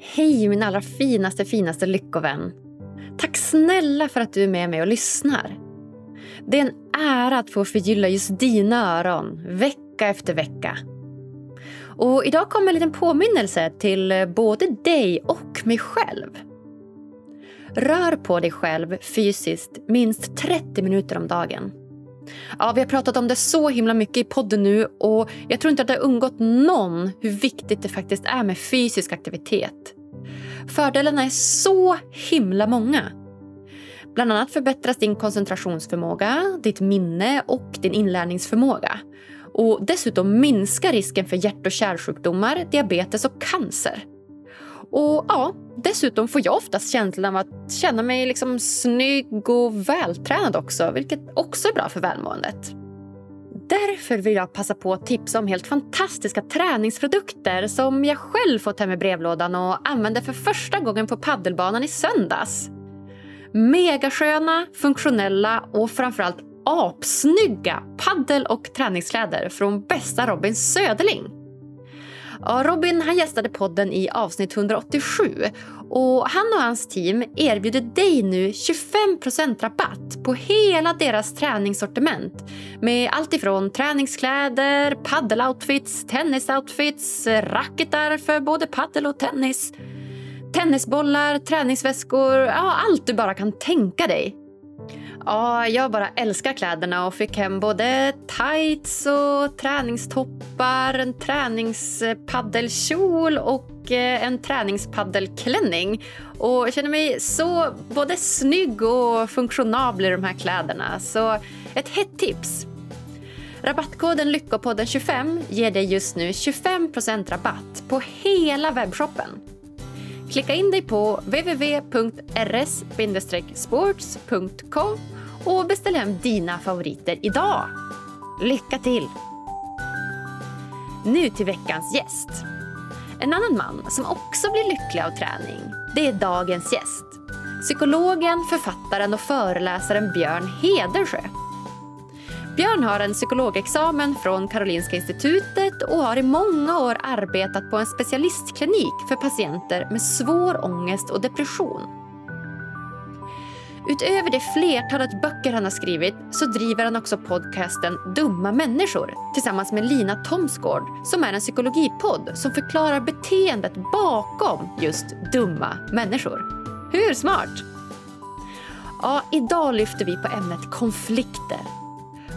Hej min allra finaste, finaste lyckovän. Tack snälla för att du är med mig och lyssnar. Det är en ära att få förgylla just dina öron vecka efter vecka. Och idag kommer en liten påminnelse till eh, både dig och mig själv. Rör på dig själv fysiskt minst 30 minuter om dagen. Ja, vi har pratat om det så himla mycket i podden nu och jag tror inte att det har undgått någon hur viktigt det faktiskt är med fysisk aktivitet. Fördelarna är så himla många. Bland annat förbättras din koncentrationsförmåga, ditt minne och din inlärningsförmåga. Och dessutom minskar risken för hjärt och kärlsjukdomar, diabetes och cancer. Och ja, dessutom får jag oftast känslan av att känna mig liksom snygg och vältränad också, vilket också är bra för välmåendet. Därför vill jag passa på att tipsa om helt fantastiska träningsprodukter som jag själv fått hem i brevlådan och använde för första gången på paddelbanan i söndags. Megasköna, funktionella och framförallt apsnygga paddel och träningskläder från bästa Robin Söderling. Ja, Robin han gästade podden i avsnitt 187 och han och hans team erbjuder dig nu 25% rabatt på hela deras träningssortiment. Med allt ifrån träningskläder, paddeloutfits, tennisoutfits, racketar för både paddel och tennis, tennisbollar, träningsväskor, ja, allt du bara kan tänka dig. Ja, jag bara älskar kläderna och fick hem både tights och träningstoppar, en träningspaddelkjol och eh, en träningspaddelklänning. Och jag känner mig så både snygg och funktionabel i de här kläderna. Så ett hett tips! Rabattkoden Lyckopodden25 ger dig just nu 25% rabatt på hela webbshoppen. Klicka in dig på www.rs-sports.com och beställ hem dina favoriter idag. Lycka till! Nu till veckans gäst. En annan man som också blir lycklig av träning, det är dagens gäst. Psykologen, författaren och föreläsaren Björn Hedersjö. Björn har en psykologexamen från Karolinska institutet och har i många år arbetat på en specialistklinik för patienter med svår ångest och depression. Utöver det flertalet böcker han har skrivit så driver han också podcasten Dumma människor tillsammans med Lina Thomsgård som är en psykologipodd som förklarar beteendet bakom just dumma människor. Hur smart? Ja, idag lyfter vi på ämnet konflikter.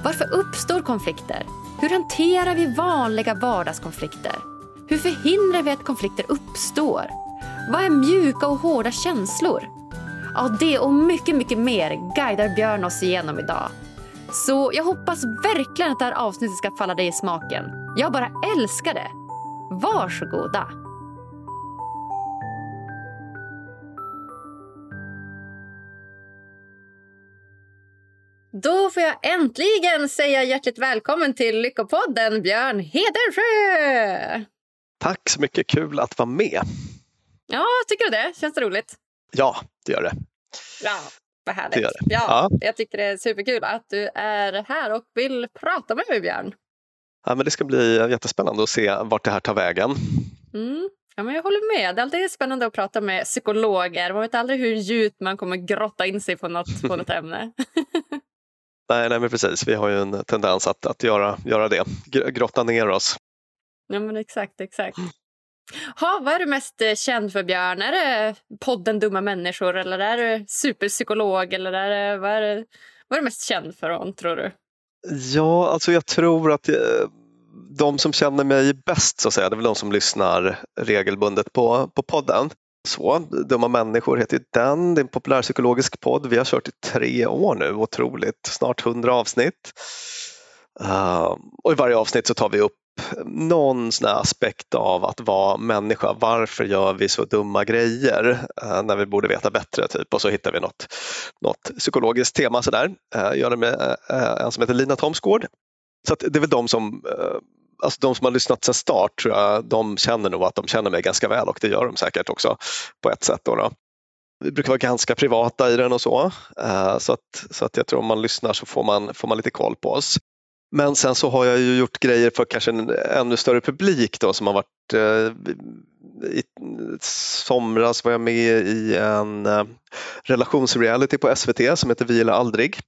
Varför uppstår konflikter? Hur hanterar vi vanliga vardagskonflikter? Hur förhindrar vi att konflikter uppstår? Vad är mjuka och hårda känslor? Ja, det och mycket, mycket mer guidar Björn oss igenom idag. Så jag hoppas verkligen att det här avsnittet ska falla dig i smaken. Jag bara älskar det. Varsågoda. Då får jag äntligen säga hjärtligt välkommen till Lyckopodden, Björn Hedersjö! Tack så mycket, kul att vara med. Ja, tycker du det? Känns det roligt? Ja, det gör det. Ja, vad härligt. Det det. Ja, ja, Jag tycker det är superkul att du är här och vill prata med mig, Björn. Ja, men det ska bli jättespännande att se vart det här tar vägen. Mm. Ja, men jag håller med. Det är alltid spännande att prata med psykologer. Man vet aldrig hur djupt man kommer grotta in sig på något, på något ämne. Nej, nej, men precis. Vi har ju en tendens att, att göra, göra det, grotta ner oss. Ja, men exakt, exakt. Ha, vad är du mest eh, känd för, Björn? Är det podden Dumma människor eller är du superpsykolog? Eller är det, vad, är det, vad är du mest känd för, tror du? Ja, alltså jag tror att eh, de som känner mig bäst, så att säga, det är väl de som lyssnar regelbundet på, på podden. Så, Dumma människor heter den, det är en populärpsykologisk podd. Vi har kört i tre år nu, otroligt, snart hundra avsnitt. Uh, och i varje avsnitt så tar vi upp någon sån aspekt av att vara människa. Varför gör vi så dumma grejer uh, när vi borde veta bättre? Typ. Och så hittar vi något, något psykologiskt tema. Sådär. Uh, gör det med uh, en som heter Lina Thomsgård. Så det är väl de som, eh, alltså de som har lyssnat sedan start, tror jag, de känner nog att de känner mig ganska väl och det gör de säkert också på ett sätt. Då, då. Vi brukar vara ganska privata i den och så. Eh, så att, så att jag tror om man lyssnar så får man, får man lite koll på oss. Men sen så har jag ju gjort grejer för kanske en ännu större publik då som har varit eh, i somras var jag med i en eh, relationsreality på SVT som heter Vi eller aldrig.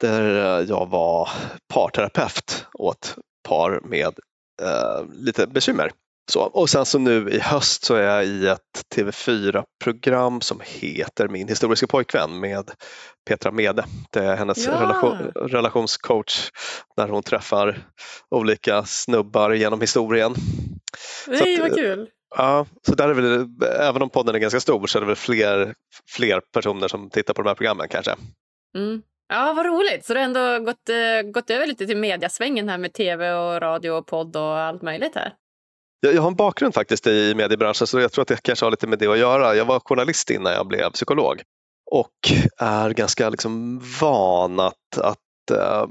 Där jag var parterapeut åt par med uh, lite bekymmer. Så, och sen så nu i höst så är jag i ett TV4-program som heter Min historiska pojkvän med Petra Mede. Det är hennes ja. relation, relationscoach när hon träffar olika snubbar genom historien. Nej, att, vad kul! Ja, så där är väl, även om podden är ganska stor så är det väl fler, fler personer som tittar på de här programmen kanske. Mm. Ja, vad roligt. Så du har ändå gått, eh, gått över lite till mediasvängen här med tv och radio och podd och allt möjligt här? Jag, jag har en bakgrund faktiskt i mediebranschen så jag tror att det kanske har lite med det att göra. Jag var journalist innan jag blev psykolog och är ganska liksom van att, att äh,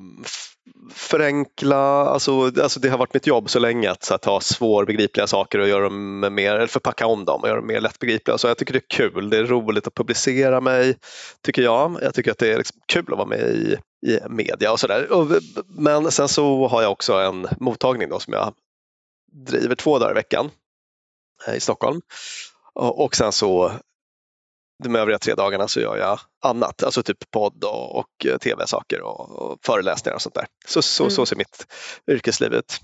förenkla, alltså, alltså det har varit mitt jobb så länge att, så att ta svårbegripliga saker och göra dem mer, eller förpacka om dem och göra dem mer lättbegripliga. Så jag tycker det är kul, det är roligt att publicera mig, tycker jag. Jag tycker att det är liksom kul att vara med i, i media och sådär. Men sen så har jag också en mottagning då som jag driver två dagar i veckan eh, i Stockholm. Och sen så de övriga tre dagarna så gör jag annat, alltså typ podd och, och eh, tv-saker och, och, föreläsningar och sånt där. Så, så, mm. så ser mitt yrkesliv ut.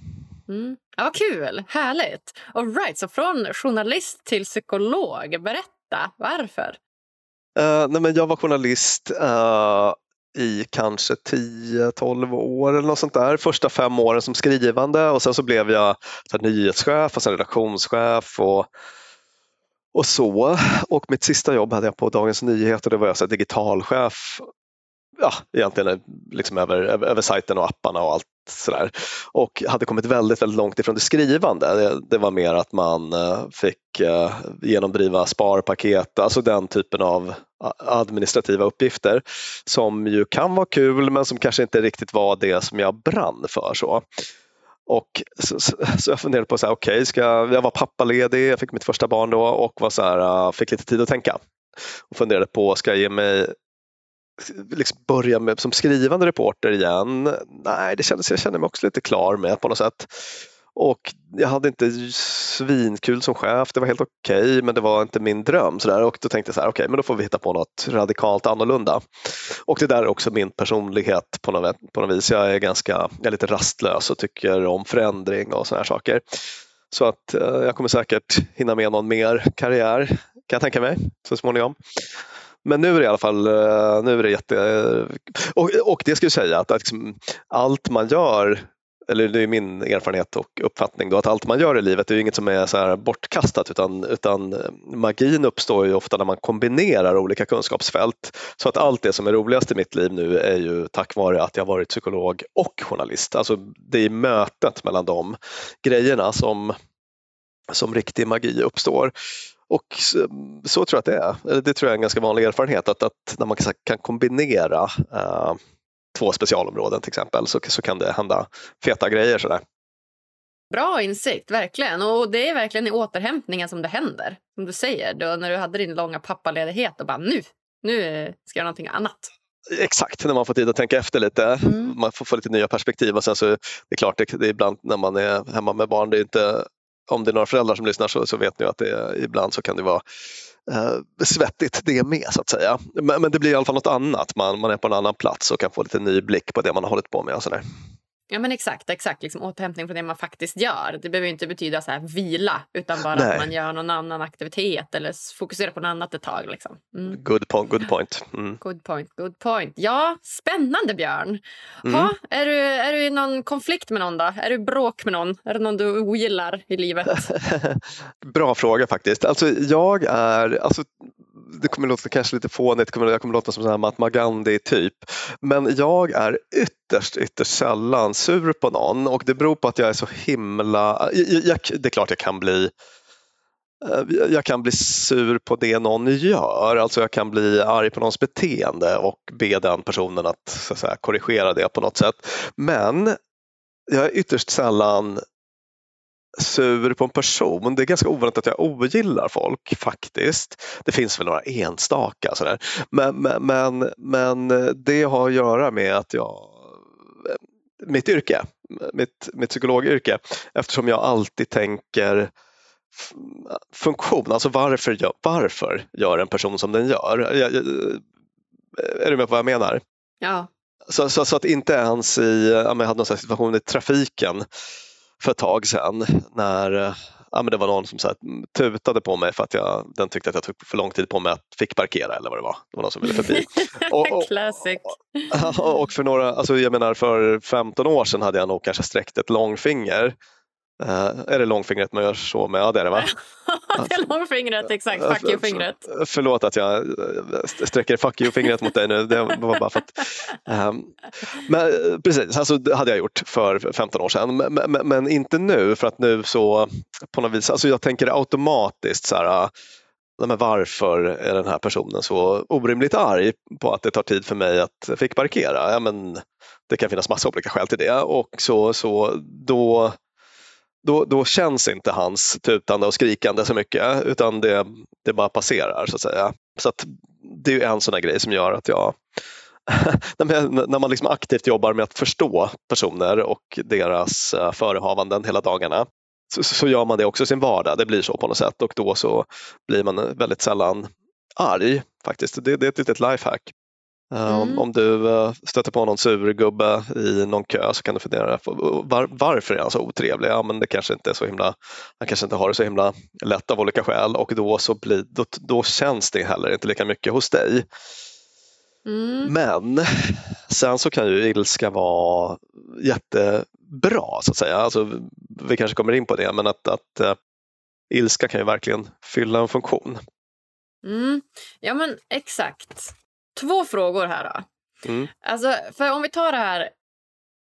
Mm. Ja, vad kul, härligt. All right, så från journalist till psykolog, berätta varför? Uh, nej men jag var journalist uh, i kanske 10-12 år eller något sånt där. Första fem åren som skrivande och sen så blev jag så här, nyhetschef och sen redaktionschef och, och så. Och mitt sista jobb hade jag på Dagens Nyheter, det var jag så digitalchef ja, egentligen eh, liksom över, över, över sajten och apparna och allt sådär. Och hade kommit väldigt, väldigt långt ifrån det skrivande. Det, det var mer att man eh, fick eh, genomdriva sparpaket, alltså den typen av administrativa uppgifter som ju kan vara kul men som kanske inte riktigt var det som jag brann för. så. Och så, så, så jag funderade på, så här, okay, ska, jag var pappaledig, jag fick mitt första barn då och var så här, uh, fick lite tid att tänka. Och funderade på, ska jag ge mig liksom börja med som skrivande reporter igen. Nej, det kändes, jag kände mig också lite klar med på något sätt. Och jag hade inte svinkul som chef, det var helt okej okay, men det var inte min dröm. Så där. Och då tänkte jag så här, okej okay, men då får vi hitta på något radikalt annorlunda. Och det där är också min personlighet på något, på något vis. Jag är ganska, jag är lite rastlös och tycker om förändring och sådana här saker. Så att eh, jag kommer säkert hinna med någon mer karriär kan jag tänka mig så småningom. Men nu är det i alla fall eh, nu är det jätte... Och, och det ska jag säga att, att liksom, allt man gör eller det är min erfarenhet och uppfattning då, att allt man gör i livet är inget som är så här bortkastat utan, utan eh, magin uppstår ju ofta när man kombinerar olika kunskapsfält. Så att allt det som är roligast i mitt liv nu är ju tack vare att jag varit psykolog och journalist. Alltså det är mötet mellan de grejerna som, som riktig magi uppstår. Och så, tror jag att det är. Det tror jag är en ganska vanlig erfarenhet att, att när man kan kombinera uh, två specialområden till exempel så, så kan det hända feta grejer. Sådär. Bra insikt, verkligen. Och det är verkligen i återhämtningen som det händer. Som du säger, då, när du hade din långa pappaledighet och bara nu, nu ska jag göra någonting annat. Exakt, när man får tid att tänka efter lite. Mm. Man får få lite nya perspektiv och sen så det är klart, det, det är ibland när man är hemma med barn, det är inte om det är några föräldrar som lyssnar så, så vet ni att det, ibland så kan det vara eh, svettigt det med så att säga. Men, men, det blir i alla fall något annat, man, man är på en annan plats och kan få lite ny blick på det man har hållit på med. Och sådär. Ja men exakt, exakt. Liksom återhämtning från det man faktiskt gör. Det behöver inte betyda så här vila utan bara Nej. att man gör någon annan aktivitet eller fokuserar på något annat ett tag. Liksom. Mm. Good point. Good point. Mm. Good point, good point. Ja, spännande Björn. Mm. Ha, är, du, är du i någon konflikt med någon då? Är du bråk med någon? Är det någon du ogillar i livet? Bra fråga faktiskt. Alltså jag är, alltså det kommer låta kanske lite fånigt, jag kommer låta som en Mahatma Gandhi typ. Men jag är ytterst, ytterst sällan sur på någon och det beror på att jag är så himla, jag, jag, det är klart jag kan bli eh, jag kan bli sur på det någon gör, alltså jag kan bli arg på någons beteende och be den personen att, så att säga, korrigera det på något sätt. Men jag är ytterst sällan sur på en person. Det är ganska ovanligt att jag ogillar folk faktiskt. Det finns väl några enstaka sådär. Men, men, men, men det har att göra med att jag mitt yrke, mitt, mitt psykologyrke, eftersom jag alltid tänker funktion, alltså varför varför gör en person som den gör? Jag, jag, är du med på vad jag menar? Ja. Så, så, så att inte ens i, jag hade någon situation i trafiken för ett tag sedan när ja, men det var någon som så här, tutade på mig för att jag, den tyckte att jag tog för lång tid på mig att fick parkera eller vad det var. Det var någon som ville förbi. och, och, Classic. och för några, alltså jag menar för 15 år sedan hade jag nog kanske sträckt ett långfinger är det långfingret man gör så med? Ja, det är det va? det är långfingret, exakt. Fuck you-fingret. Förlåt att jag sträcker fuck you-fingret mot dig nu. Det var bara för att, um, men precis, alltså, det hade jag gjort för 15 år sedan. Men, men, men, inte nu för att nu så på något vis, alltså jag tänker automatiskt så här, men varför är den här personen så orimligt arg på att det tar tid för mig att fick parkera? Ja, men det kan finnas massa olika skäl till det och så, så då då, då känns inte hans tutande och skrikande så mycket utan det, det bara passerar så att säga. Så att det är en sån grej som gör att jag när man liksom aktivt jobbar med att förstå personer och deras eh, förehavanden hela dagarna så, så gör man det också i sin vardag. Det blir så på något sätt och då så blir man väldigt sällan arg faktiskt. Det, det är ett litet lifehack. Eh, mm. Om du eh, stöter på någon sur gubbe i någon kö så kan du fundera var, varför är han så otrevlig? Ja, men det kanske inte är så himla, han kanske inte har det så himla lätt av olika skäl och då, så blir, då, då känns det heller inte lika mycket hos dig. Mm. Men sen så kan ju ilska vara jättebra så att säga. Alltså, vi kanske kommer in på det men att, att uh, ilska kan ju verkligen fylla en funktion. Mm. Ja men exakt. Två frågor här. Då. Mm. Alltså, för om vi tar det här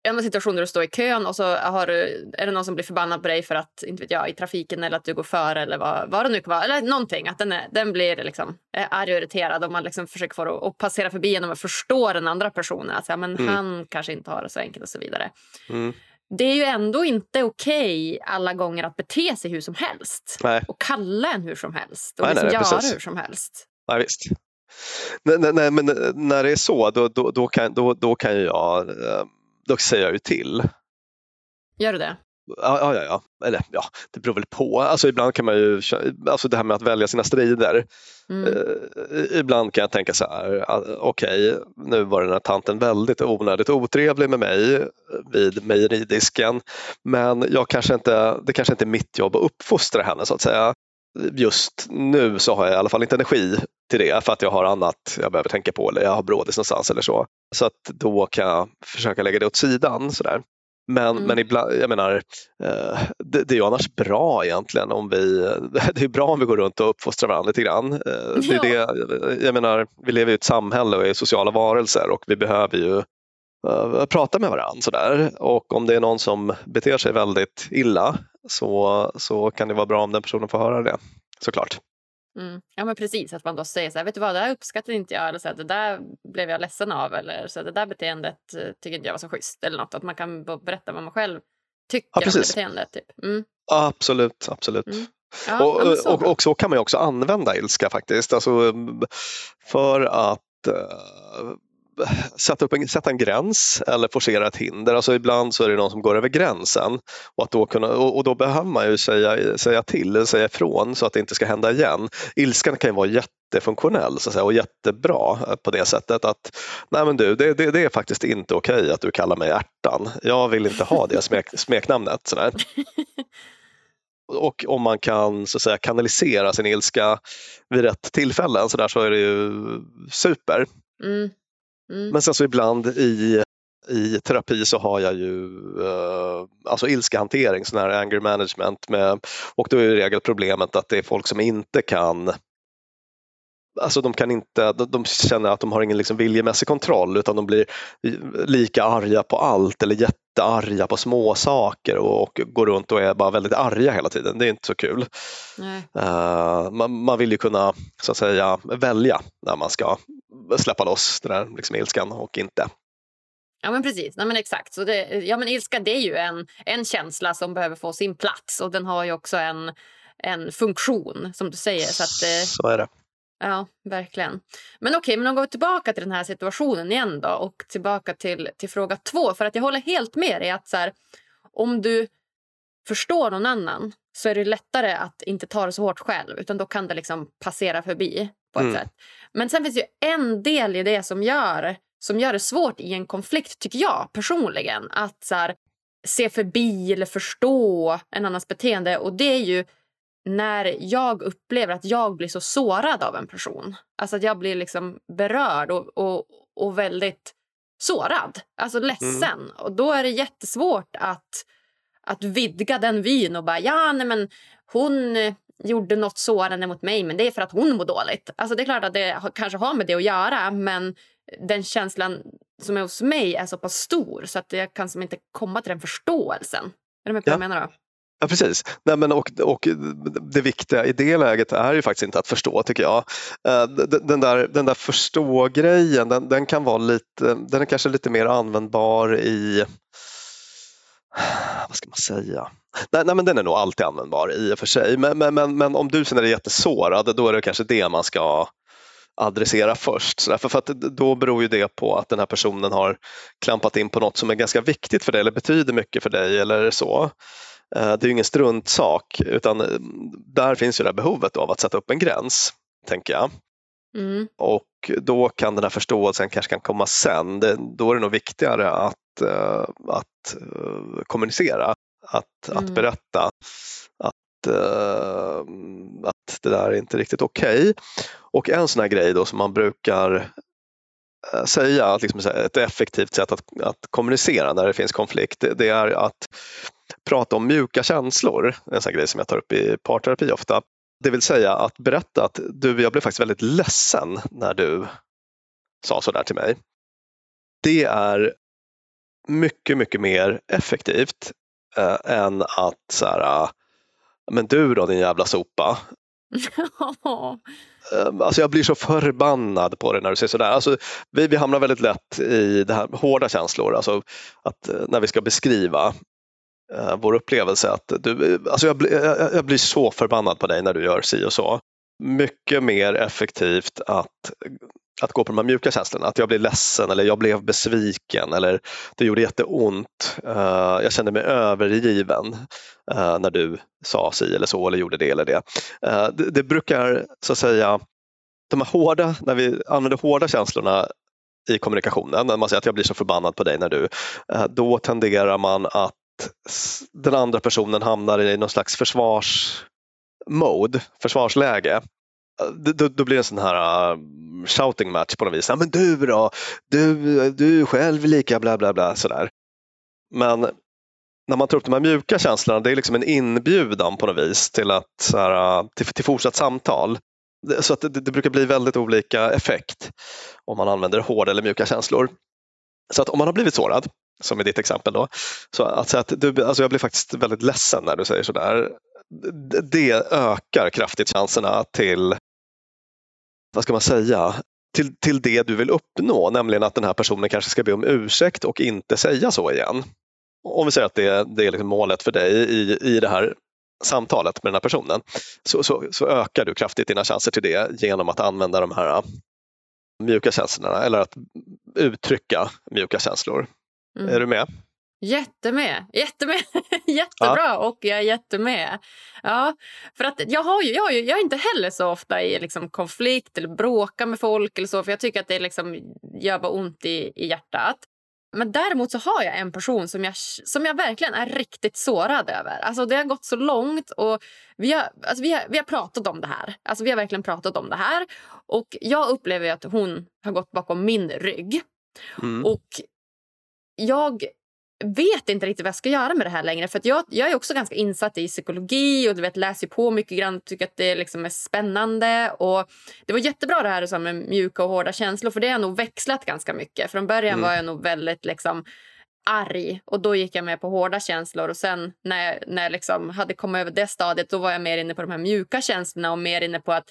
en situation där du står i kön och så har du, är det någon som blir förbannad på dig för att inte vet jag, i trafiken eller att du går före eller vad, vad det nu kan vara. Eller någonting. Att den, är, den blir liksom, arg och irriterad och man liksom försöker få det att passera förbi genom att förstå den andra personen. Att alltså, men mm. han kanske inte har det så enkelt och så vidare. Mm. Det är ju ändå inte okej okay alla gånger att bete sig hur som helst. Nej. Och kalla en hur som helst. Och nej, liksom nej, göra precis. hur som helst. Nej, visst. Nej, nej, men när det är så, då, då, då, kan, då, då kan jag, eh, då säger jag ju till. Gör du det? Ja, ja, ja. Eller ja, det beror väl på. Alltså, ibland kan man ju, alltså det här med att välja sina strider. Mm. Eh, ibland kan jag tänka så här, okej, okay, nu var den här tanten väldigt onödigt otrevlig med mig vid mejeridisken. Men jag kanske inte, det kanske inte är mitt jobb att uppfostra henne så att säga just nu så har jag i alla fall inte energi till det för att jag har annat jag behöver tänka på eller jag har brådis någonstans eller så. Så att då kan jag försöka lägga det åt sidan. Sådär. Men, mm. men ibland, jag menar, eh, det, det, är ju annars bra egentligen om vi, det är bra om vi går runt och uppfostrar varandra lite grann. Eh, det är det, jag menar, vi lever i ett samhälle och är sociala varelser och vi behöver ju prata med varandra. Sådär. Och om det är någon som beter sig väldigt illa så, så kan det vara bra om den personen får höra det såklart. Mm. Ja men precis, att man då säger så här, vet du vad, det där uppskattade inte jag eller så här, det där blev jag ledsen av eller så här, det där beteendet eh, tycker inte jag var så schysst eller något. Att man kan berätta vad man själv tycker ja, om det beteendet. Typ. Mm. Absolut, absolut. Mm. Ja, och, så och, och, så kan man också använda ilska faktiskt. Alltså, för att uh, sätta, upp en, sätta en gräns eller forcera ett hinder. Alltså ibland så är det någon som går över gränsen och, att då, kunna, och, och då behöver man ju säga, säga till, säga ifrån så att det inte ska hända igen. Ilskan kan ju vara jättefunktionell så att säga, och jättebra på det sättet att nej men du, det, det, det är faktiskt inte okej att du kallar mig ärtan. Jag vill inte ha det smek, smeknamnet. Sådär. och om man kan så att säga, kanalisera sin ilska vid rätt tillfällen så, där, så är det ju super. Mm. Mm. Men sen så ibland i, i terapi så har jag ju eh, alltså ilskehantering, sån här anger management med, och då är i regel problemet att det är folk som inte kan Alltså de kan inte, de känner att de har ingen liksom viljemässig kontroll utan de blir lika arga på allt eller jättearga på små saker och, och går runt och är bara väldigt arga hela tiden. Det är inte så kul. Uh, man, man, vill ju kunna så att säga välja när man ska släppa loss den där liksom, ilskan och inte. Ja men precis, Nej, men exakt. Så det, ja, men ilska det är ju en, en känsla som behöver få sin plats och den har ju också en, en funktion som du säger. Så, att, eh, så är det. Ja, verkligen. Men okej, men om går tillbaka till den här situationen igen då och tillbaka till, till fråga två. För att jag håller helt med dig att så här, om du förstår någon annan så är det lättare att inte ta det så hårt själv. Utan Då kan det liksom passera förbi på ett mm. sätt. Men sen finns det en del i det som gör, som gör det svårt i en konflikt, tycker jag personligen. Att så här, se förbi eller förstå en annans beteende. Och det är ju när jag upplever att jag blir så sårad av en person. Alltså att jag blir liksom berörd och, och, och väldigt sårad, alltså ledsen. Mm. Och då är det jättesvårt att, att vidga den vyn och bara ja, nej men hon gjorde nåt sårande mot mig men det är för att hon mår dåligt. Alltså det är klart att det kanske har med det att göra men den känslan som är hos mig är så pass stor så att jag kan som inte komma till den förståelsen. Är du med på ja. vad jag menar? Då? Ja precis. Nej, men och, och det viktiga i det läget är ju faktiskt inte att förstå tycker jag. Eh, den där, den där förstå-grejen den, den kan vara lite, den är kanske lite mer användbar i vad ska man säga? Nej, nej, men den är nog alltid användbar i och för sig. Men, men, men, men om du känner dig jättesårad då är det kanske det man ska adressera först. Så därför för att då beror ju det på att den här personen har klampat in på något som är ganska viktigt för dig eller betyder mycket för dig eller så. Eh, det är ju ingen struntsak utan eh, där finns ju det här behovet av att sätta upp en gräns, tänker jag. Mm. Och då kan den här förståelsen kanske kan komma sen. Det, då är det nog viktigare att, uh, att kommunicera, att, mm. att berätta att, att det där är inte riktigt okej. Okay. Och en sån här grej då som man brukar Eh, säga, att liksom ett effektivt sätt att, att kommunicera när det finns konflikt, det, det är att prata om mjuka känslor, en sån grej som jag tar upp i parterapi ofta. Det vill säga att berätta att du, jag blev faktiskt väldigt ledsen när du sa sådär till mig. Det är mycket, mycket mer effektivt eh, än att så här, ah, men du då din jävla sopa. Ehm, alltså jag blir så förbannad på det när du säger sådär. Alltså, vi, vi hamnar väldigt lätt i det här hårda känslor, alltså att eh, när vi ska beskriva eh, vår upplevelse. att du, alltså jag, jag, jag, blir så förbannad på dig när du gör si och så. Mycket mer effektivt att, att gå på de här mjuka känslorna. Att jag blir ledsen eller jag blev besviken eller det gjorde jätteont. Uh, jag kände mig övergiven uh, när du sa si eller så eller gjorde det eller det. Eh, det. Det brukar så att säga, de här hårda, när vi använder hårda känslorna i kommunikationen, när man säger att jag blir så förbannad på dig när du, då tenderar man att den andra personen hamnar i någon slags försvarsmode, försvarsläge. Då, då, blir det en sån här uh, shouting match på något vis. Ja, men du då? Du, du själv lika bla bla bla sådär. Men när man tar upp de här mjuka känslorna, det är liksom en inbjudan på något vis till, att, så här, äh, till, till fortsatt samtal. Så att det, det, brukar bli väldigt olika effekt om man använder hårda eller mjuka känslor. Så att om man har blivit sårad som i ditt exempel då. Så att säga att du, alltså jag blir faktiskt väldigt ledsen när du säger sådär. Det ökar kraftigt chanserna till, vad ska man säga, till, till det du vill uppnå, nämligen att den här personen kanske ska be om ursäkt och inte säga så igen. Om vi säger att det, det är liksom målet för dig i, i det här samtalet med den här personen så, så, så, ökar du kraftigt dina chanser till det genom att använda de här mjuka känslorna eller att uttrycka mjuka känslor. Mm. Är du med? Jättemed. Jättemed. Jättebra ja. och jag är jättemed. Ja, för att jag, har ju, jag, har ju, jag är inte heller så ofta i liksom konflikt eller bråkar med folk eller så för jag tycker att det liksom gör bara ont i, i hjärtat. Men däremot så har jag en person som jag, som jag verkligen är riktigt sårad över. Alltså det har gått så långt och vi har, alltså vi har, vi har pratat om det här. Alltså vi har verkligen pratat om det här. Och jag upplever att hon har gått bakom min rygg. Mm. Och jag vet inte riktigt vad jag ska göra med det här längre. För jag, jag är också ganska insatt i psykologi och du vet, läser på mycket grann tycker att det liksom är spännande. Och Det var jättebra det här så med mjuka och hårda känslor för det har nog växlat ganska mycket. Från början mm. var jag nog väldigt liksom, arg och då gick jag med på hårda känslor. Och sen när jag, när jag liksom hade kommit över det stadiet då var jag mer inne på de här mjuka känslorna och mer inne på att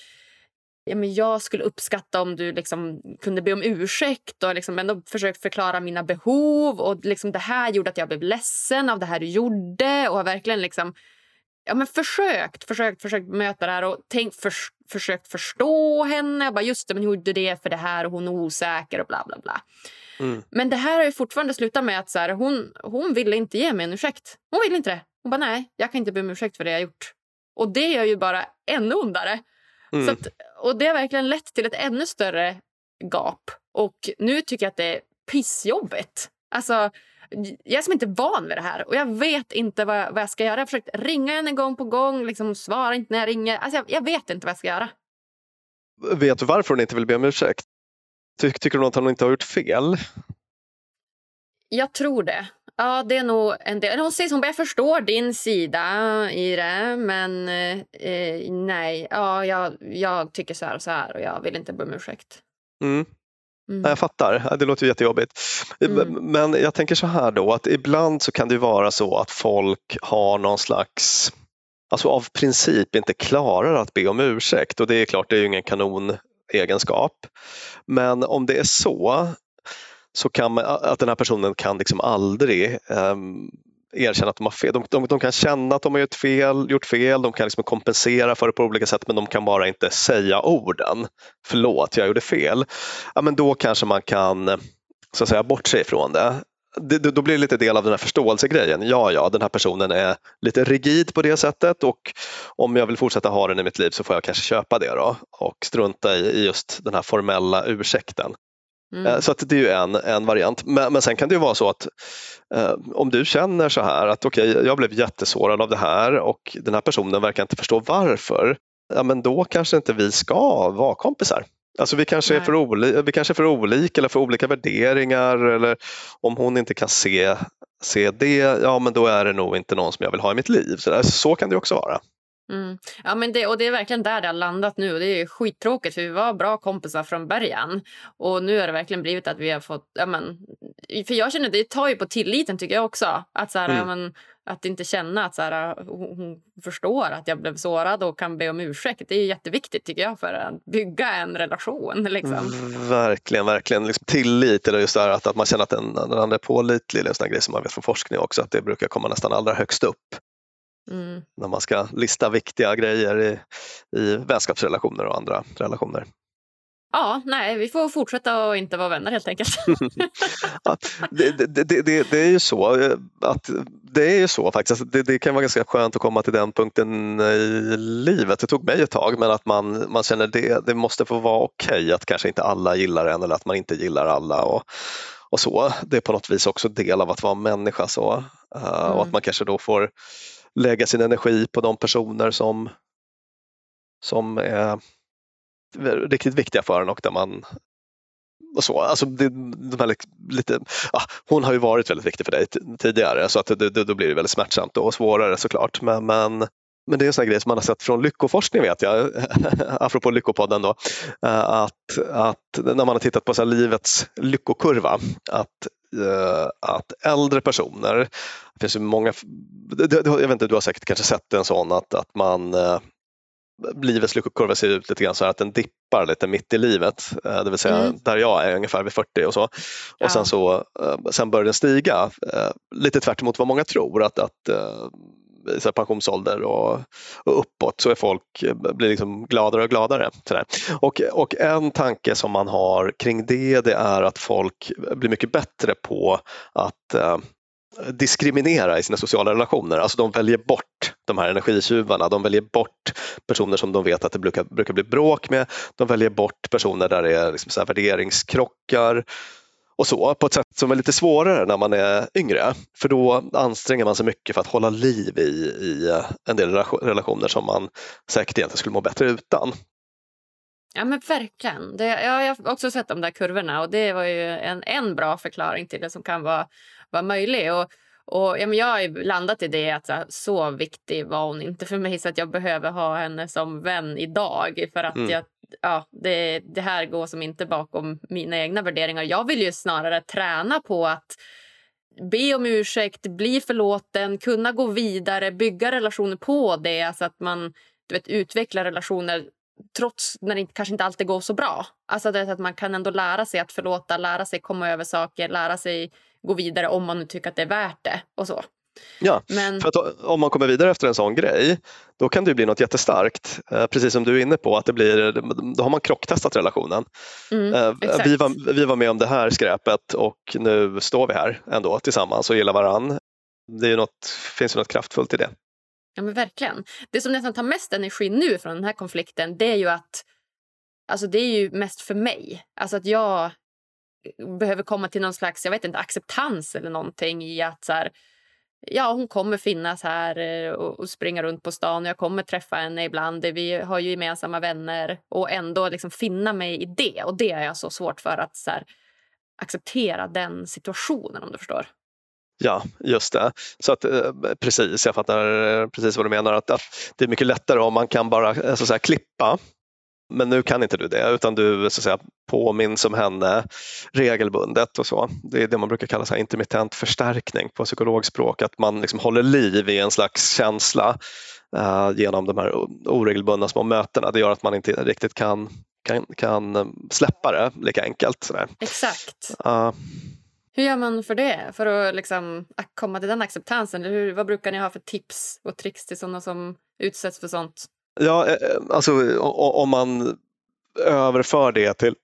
ja, men jag skulle uppskatta om du liksom kunde be om ursäkt och liksom ändå försökt förklara mina behov. Och liksom Det här gjorde att jag blev ledsen av det här du gjorde. Och har verkligen liksom, ja, men försökt, försökt, försökt möta det här och tänkt, för, försökt förstå henne. Jag bara, just det, men hon gjorde det för det här och hon är osäker och bla bla bla. Mm. Men det här har ju fortfarande slutat med att så här, hon, hon ville inte ge mig en ursäkt. Hon ville inte det. Hon bara, nej, jag kan inte be om ursäkt för det jag gjort. Och det gör ju bara ännu ondare. Mm. Så att, och det har verkligen lett till ett ännu större gap. Och nu tycker jag att det är pissjobbigt. Alltså, jag är som inte van vid det här och jag vet inte vad jag, vad jag ska göra. Jag har försökt ringa henne gång på gång, liksom svara inte när jag ringer. Alltså, jag, jag vet inte vad jag ska göra. Vet du varför hon inte vill be om ursäkt? Ty tycker hon att hon inte har gjort fel? Jag tror det. Ja, det är nog en del. Hon säger hon jag förstår din sida i det, men eh, nej, ja, jag, jag tycker så här och så här och jag vill inte be om ursäkt. Mm. Mm. Jag fattar, det låter jättejobbigt. Mm. Men jag tänker så här då att ibland så kan det vara så att folk har någon slags, alltså av princip inte klarar att be om ursäkt och det är klart det är ju ingen kanonegenskap. Men om det är så så kan man, att den här personen kan liksom aldrig um, erkänna att de har fel. De, de, de, kan känna att de har gjort fel, gjort fel, de kan liksom kompensera för det på olika sätt men de kan bara inte säga orden. Förlåt, jag gjorde fel. Ja, men då kanske man kan så att säga bortse ifrån det. det. Då blir det lite del av den här förståelsegrejen. Ja, ja, den här personen är lite rigid på det sättet och om jag vill fortsätta ha den i mitt liv så får jag kanske köpa det då och strunta i just den här formella ursäkten. Mm. Så att det är ju en, en variant. Men, men sen kan det ju vara så att eh, om du känner så här att okej, okay, jag blev jättesårad av det här och den här personen verkar inte förstå varför. Ja, men då kanske inte vi ska vara kompisar. Alltså vi kanske, är för oli- vi kanske är för olika eller för olika värderingar eller om hon inte kan se, se det, ja men då är det nog inte någon som jag vill ha i mitt liv. Så, där, så kan det också vara. Mm. Ja, men det, och det är verkligen där det har landat nu. Och det är skittråkigt för vi var bra kompisar från början. Och nu har det verkligen blivit att vi har fått... Ja, men, för jag känner det tar ju på tilliten tycker jag också. Att, så här, mm. ja, men, att inte känna att så här, hon, hon, förstår att jag blev sårad och kan be om ursäkt. Det är jätteviktigt tycker jag för att bygga en relation. Liksom. Mm, verkligen, verkligen. Liksom tillit eller just det här att, att man känner att den, den andra är pålitlig. Det är en sån grej som man vet från forskning också att det brukar komma nästan allra högst upp. Mm. När man ska lista viktiga grejer i, i vänskapsrelationer och andra relationer. Ja, nej, vi får fortsätta att inte vara vänner helt enkelt. ja, det, det, det, det, är ju så eh, att det är ju så faktiskt. Det, det, kan vara ganska skönt att komma till den punkten i livet. Det tog mig ett tag men att man, man känner det, det måste få vara okej okay, att kanske inte alla gillar en eller att man inte gillar alla. Och, och så. Det är på något vis också del av att vara människa så. Mm. Och att man kanske då får lägga sin energi på de personer som, som är riktigt viktiga för en och där man och så. Alltså det, de här lite, ja, hon har ju varit väldigt viktig för dig tidigare så att det, det, då blir det väldigt smärtsamt och svårare såklart. Men, men, men det är en sån grej som man har sett från lyckoforskning vet jag, apropå Lyckopodden då, att, att när man har tittat på så livets lyckokurva, att att äldre personer, det finns ju många, jag vet inte, du har säkert kanske sett en sån att, att man eh, livets lyckokurva ser ut lite grann så här att den dippar lite mitt i livet, eh, det vill säga mm. där jag är ungefär vid 40 och så. Ja. Och sen så sen börjar den stiga, lite tvärt vad många tror att, att så pensionsålder och, och uppåt så är folk blir liksom gladare och gladare. Sådär. Och, och en tanke som man har kring det, det är att folk blir mycket bättre på att eh, diskriminera i sina sociala relationer. Alltså de väljer bort de här energitjuvarna, de väljer bort personer som de vet att det brukar, brukar bli bråk med, de väljer bort personer där det är liksom så värderingskrockar och så på ett sätt som är lite svårare när man är yngre. För då anstränger man sig mycket för att hålla liv i, i en del relationer som man säkert egentligen skulle må bättre utan. Ja men verkligen. Det, ja, jag har också sett de där kurvorna och det var ju en, en bra förklaring till det som kan vara, vara möjlig. Och, och, ja, men jag har landat i det att så, så, viktig var hon inte för mig så att jag behöver ha henne som vän idag. För att mm. jag ja, det, det här går som inte bakom mina egna värderingar. Jag vill ju snarare träna på att be om ursäkt, bli förlåten, kunna gå vidare, bygga relationer på det så att man du vet, utvecklar relationer trots när det kanske inte alltid går så bra. Alltså det, att man kan ändå lära sig att förlåta, lära sig komma över saker, lära sig gå vidare om man nu tycker att det är värt det. och så. Ja, Men... för att om man kommer vidare efter en sån grej då kan det bli något jättestarkt. Eh, precis som du är inne på, att det blir, då har man krocktestat relationen. Mm, eh, vi, var, vi var med om det här skräpet och nu står vi här ändå tillsammans och gillar varann. det är något, finns ju något kraftfullt i det. Ja men verkligen. Det som nästan tar mest energi nu från den här konflikten det är ju att Alltså det är ju mest för mig. Alltså att jag behöver komma till någon slags jag vet inte, acceptans eller någonting i att så här, ja, hon kommer finnas här eh, och, och springa runt på stan. Jag kommer träffa henne ibland. Vi har ju gemensamma vänner. Och ändå liksom finna mig i det. Och det är jag så svårt för att så här, acceptera den situationen om du förstår. Ja, just det. Så att, eh, precis, jag fattar eh, precis vad du menar. Att, att det är mycket lättare om man kan bara så att säga, klippa men nu kan inte du det utan du så att säga, påminns om henne regelbundet och så. Det är det man brukar kalla så intermittent förstärkning på psykologspråk, att man liksom håller liv i en slags känsla uh, genom de här oregelbundna små mötena. Det gör att man inte riktigt kan, kan, kan släppa det lika enkelt. Sådär. Exakt. Uh, hur gör man för det? För att liksom komma till den acceptansen? Hur, vad brukar ni ha för tips och tricks till sådana som utsätts för sånt? Ja, eh, eh, alltså om man överför det till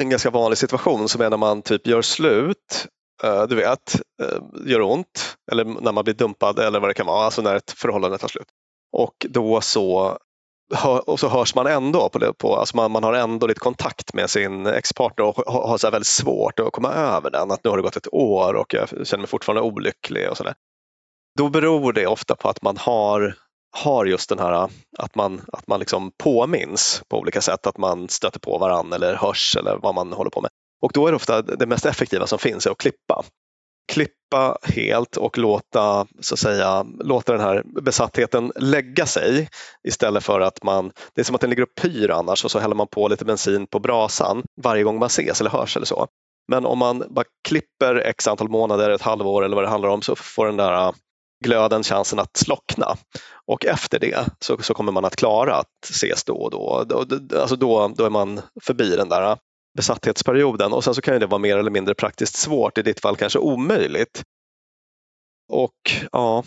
en ganska vanlig situation som är när man typ gör slut, eh, du vet, gör ont eller när man blir dumpad eller vad det kan vara, alltså när ett förhållande tar slut. Och då så, och så hörs man ändå på det, på, alltså man, man har ändå lite kontakt med sin ex-partner och har så väldigt svårt att komma över den, att nu har det gått ett år och jag känner mig fortfarande olycklig och sådär. Då beror det ofta på att man har har just den här att man, att man liksom påminns på olika sätt, att man stöter på varann eller hörs eller vad man håller på med. Och då är det ofta det mest effektiva som finns är att klippa. Klippa helt och låta, så att säga, låta den här besattheten lägga sig istället för att man, det är som att den ligger och pyr annars och så häller man på lite bensin på brasan varje gång man ses eller hörs eller så. Men om man bara klipper x antal månader, ett halvår eller vad det handlar om så får den där glöden chansen att slockna. Och efter det så, så kommer man att klara att ses då och då. då alltså då, då är man förbi den där besatthetsperioden och sen så kan det vara mer eller mindre praktiskt svårt, i ditt fall kanske omöjligt. Och ja,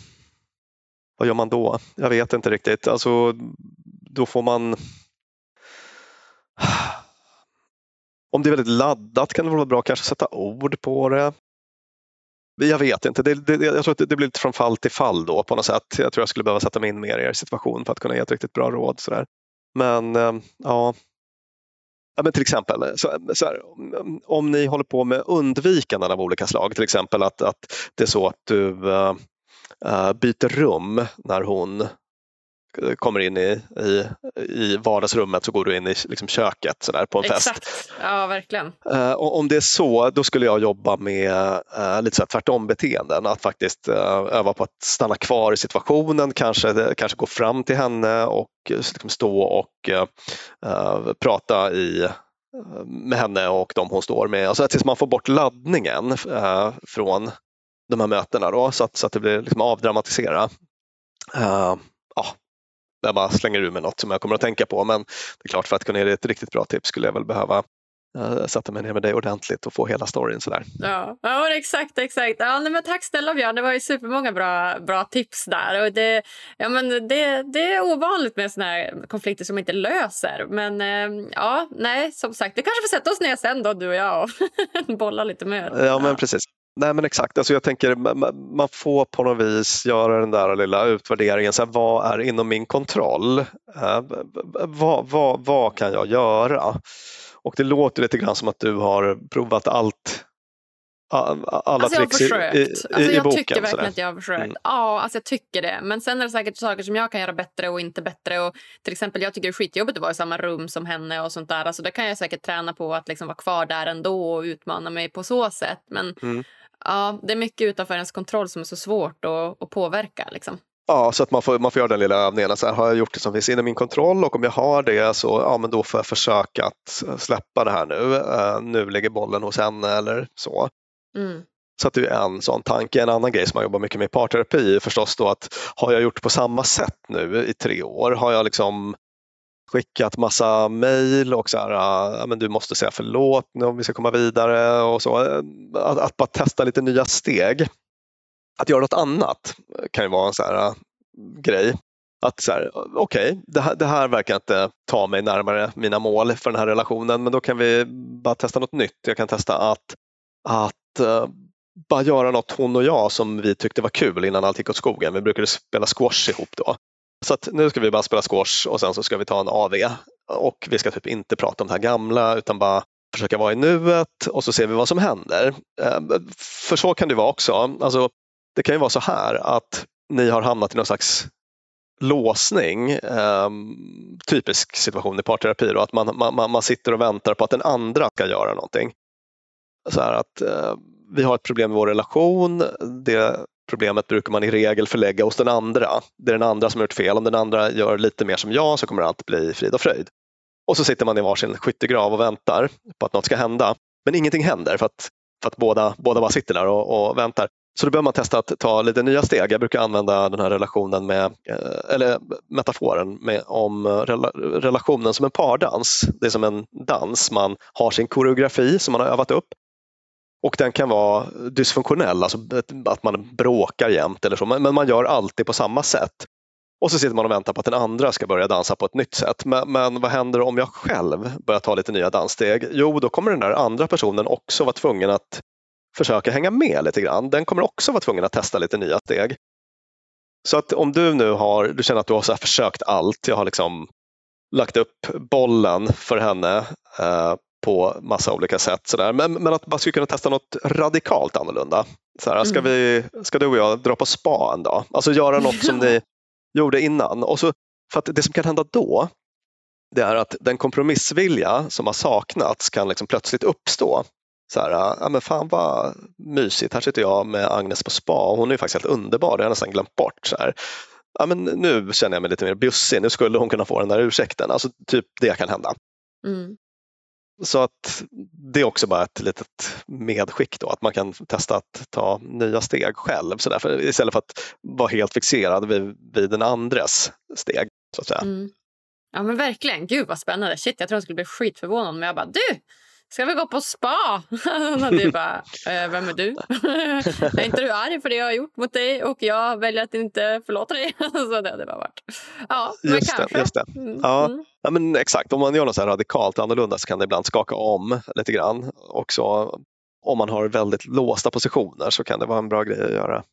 vad gör man då? Jag vet inte riktigt. Alltså, då får man om det är väldigt laddat kan det vara bra att kanske sätta ord på det. Jag vet inte, det, det, jag tror att det, blir lite från fall till fall då på något sätt. Jag tror jag skulle behöva sätta mig in mer i er situation för att kunna ge ett riktigt bra råd. Sådär. Men ehm, ja, Ja, men till exempel, så, så här, om ni håller på med undvikanden av olika slag, till exempel att, att det är så att du uh, byter rum när hon kommer in i, i, i vardagsrummet så går du in i liksom köket så där, på en Exakt. fest. Ja, verkligen. Uh, och om det är så, då skulle jag jobba med uh, lite så här tvärtom-beteenden. Att faktiskt uh, öva på att stanna kvar i situationen, kanske, kanske gå fram till henne och liksom stå och prata i, med henne och de hon står med. Alltså tills man får bort laddningen från de här mötena då, så, att, så att det blir liksom avdramatisera. Ja, jag bara slänger ur mig något som jag kommer att tänka på. Men det är klart, för att kunna ge dig ett riktigt bra tips skulle jag väl behöva uh, sätta mig ner med dig ordentligt och få hela storyn sådär. Ja, ja exakt, exakt. Ja, nej, men tack snälla Björn, det var ju supermånga bra, bra tips där. Och det, ja, men det, det är ovanligt med såna här konflikter som inte löser. Men uh, ja, nej, som sagt, vi kanske får sätta oss ner sen då, du och jag och bolla lite mer. Ja, men precis. Nej men exakt, alltså jag tänker man får på något vis göra den där lilla utvärderingen. Så här, vad är inom min kontroll? Eh, vad, vad, vad kan jag göra? Och det låter lite grann som att du har provat allt alla alltså tricks i, i, i, alltså jag boken. tycker verkligen sådär. att jag har försökt. Mm. Ja, alltså jag tycker det. Men sen är det säkert saker som jag kan göra bättre och inte bättre. Och till exempel, jag tycker det är skitjobbigt att vara i samma rum som henne och sånt där. Alltså det kan jag säkert träna på att liksom vara kvar där ändå och utmana mig på så sätt. Men mm. Ja, det är mycket utanför ens kontroll som är så svårt att, att påverka. Liksom. Ja, så att man får, man får göra den lilla övningen. Så här, har jag gjort det som finns inom min kontroll och om jag har det så ja, men då får jag försöka att släppa det här nu. Uh, nu ligger bollen hos henne eller så. Mm. Så att det är en sån tanke. En annan grej som man jobbar mycket med i parterapi är förstås då att har jag gjort på samma sätt nu i tre år? Har jag liksom skickat massa mejl och så här, ah, ja, men du måste säga förlåt om vi ska komma vidare och så. Eh, att, att, bara testa lite nya steg. Att göra något annat kan ju vara en så här eh, grej. Att så här, okej, okay, det, här, det här verkar inte ta mig närmare mina mål för den här relationen men då kan vi bara testa något nytt. Jag kan testa att, att eh, bara göra något hon och jag som vi tyckte var kul innan allt gick åt skogen. Vi brukade spela squash ihop då. Så att nu ska vi bara spela squash och sen så ska vi ta en AV och vi ska typ inte prata om det här gamla utan bara försöka vara i nuet och så ser vi vad som händer. Eh, för så kan det vara också. Alltså, det kan ju vara så här att ni har hamnat i någon slags låsning, eh, typisk situation i parterapi, då, att man, man, man sitter och väntar på att den andra ska göra någonting. Så här att eh, vi har ett problem i vår relation, det problemet brukar man i regel förlägga hos den andra. Det är den andra som har gjort fel, om den andra gör lite mer som jag så kommer allt bli frid och fröjd. Och så sitter man i varsin skyttegrav och väntar på att något ska hända. Men ingenting händer för att, för att båda, båda bara sitter där och, och väntar. Så då behöver man testa att ta lite nya steg. Jag brukar använda den här relationen med, eh, eller metaforen med, om relationen som en pardans. Det är som en dans, man har sin koreografi som man har övat upp och den kan vara dysfunktionell, alltså att man bråkar jämt eller så, men man gör alltid på samma sätt. Och så sitter man och väntar på att den andra ska börja dansa på ett nytt sätt. Men, men, vad händer om jag själv börjar ta lite nya danssteg? Jo, då kommer den där andra personen också vara tvungen att försöka hänga med lite grann. Den kommer också vara tvungen att testa lite nya steg. Så att om du nu har, du känner att du har så försökt allt, jag har liksom lagt upp bollen för henne eh, på massa olika sätt. Så Men, men, att man skulle kunna testa något radikalt annorlunda. Så här, ska, mm. vi, ska du och jag dra på spa en dag? Alltså göra något som ni gjorde innan. Och så, för att det som kan hända då det är att den kompromissvilja som har saknats kan liksom plötsligt uppstå. Så här, ja men fan vad mysigt, här sitter jag med Agnes på spa och hon är faktiskt helt underbar, det har jag nästan glömt bort. Så här. Ja, men nu känner jag mig lite mer bjussig, nu skulle hon kunna få den där ursäkten. Alltså typ det kan hända. Mm. Så att det är också bara ett litet medskick då, att man kan testa att ta nya steg själv så därför, istället för att vara helt fixerad vid, vid den andres steg. Så att säga. Mm. Ja men verkligen, gud vad spännande. Shit, jag tror jag skulle bli skitförvånad men jag bara du, ska vi gå på spa? du bara, eh, vem är du? är inte du arg för det jag har gjort mot dig och jag väljer att inte förlåta dig? så det hade bara varit. Ja, men just kanske. Det, just det. Mm, ja. Mm. ja, men exakt. Om man gör något så radikalt annorlunda så kan det ibland skaka om lite grann. Också om man har väldigt låsta positioner så kan det vara en bra grej att göra.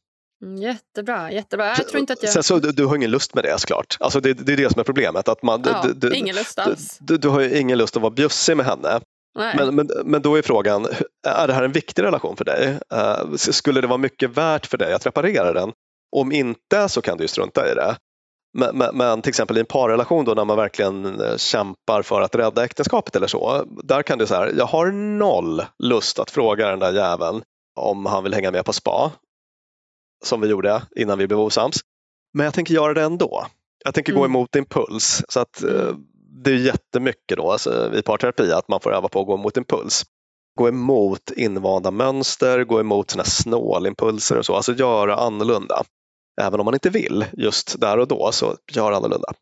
Mm, jättebra, jättebra. Jag tror inte att jag... Sen så, du, du har ingen lust med det såklart. Alltså det, det är det som är problemet. Att man, ja, du, ingen lust alls. Du, du, har ju ingen lust att vara bjussig med henne. Men, men, men då är frågan, är det här en viktig relation för dig? Uh, skulle det vara mycket värt för dig att reparera den? Om inte så kan du ju strunta i det. Men, men, men, till exempel i en parrelation då när man verkligen eh, kämpar för att rädda äktenskapet eller så. Där kan du säga, jag har noll lust att fråga den där jäveln om han vill hänga med på spa. Som vi gjorde innan vi blev osams. Men jag tänker göra det ändå. Jag tänker mm. gå emot impuls. Så att, uh, det är jättemycket då alltså, i parterapi att man får öva på att gå mot impuls. Gå emot invanda mönster, gå emot sina snålimpulser och så, alltså göra annorlunda. Även om man inte vill just där och då, så gör annorlunda.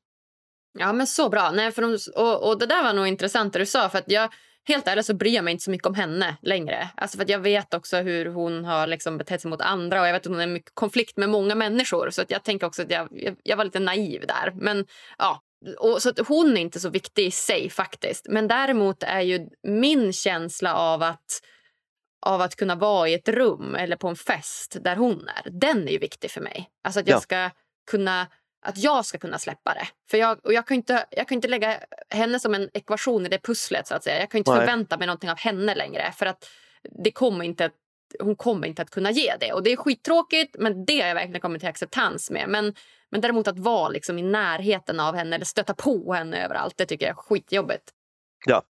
Ja men så bra. Nej, för de, och, och det där var nog intressant det du sa. för att jag Helt ärligt så bryr jag mig inte så mycket om henne längre. Alltså för jag vet också hur hon har liksom betett sig mot andra och jag vet att hon är i konflikt med många människor. Så att jag tänker också att jag, jag, jag var lite naiv där. Men ja, och så hon är inte så viktig i sig faktiskt. Men däremot är ju min känsla av att, av att kunna vara i ett rum eller på en fest där hon är, den är ju viktig för mig. Alltså att jag ja. ska kunna att jag ska kunna släppa det. För jag, och jag, kan inte, jag kan inte lägga henne som en ekvation i det pusslet. så att säga. Jag kan inte Nej. förvänta mig någonting av henne längre. För att det kommer inte, hon kommer inte att kunna ge det. Och Det är skittråkigt, men det har jag verkligen kommit till acceptans med. Men men däremot att vara liksom i närheten av henne eller stöta på henne överallt, det tycker jag är skitjobbigt. Ja.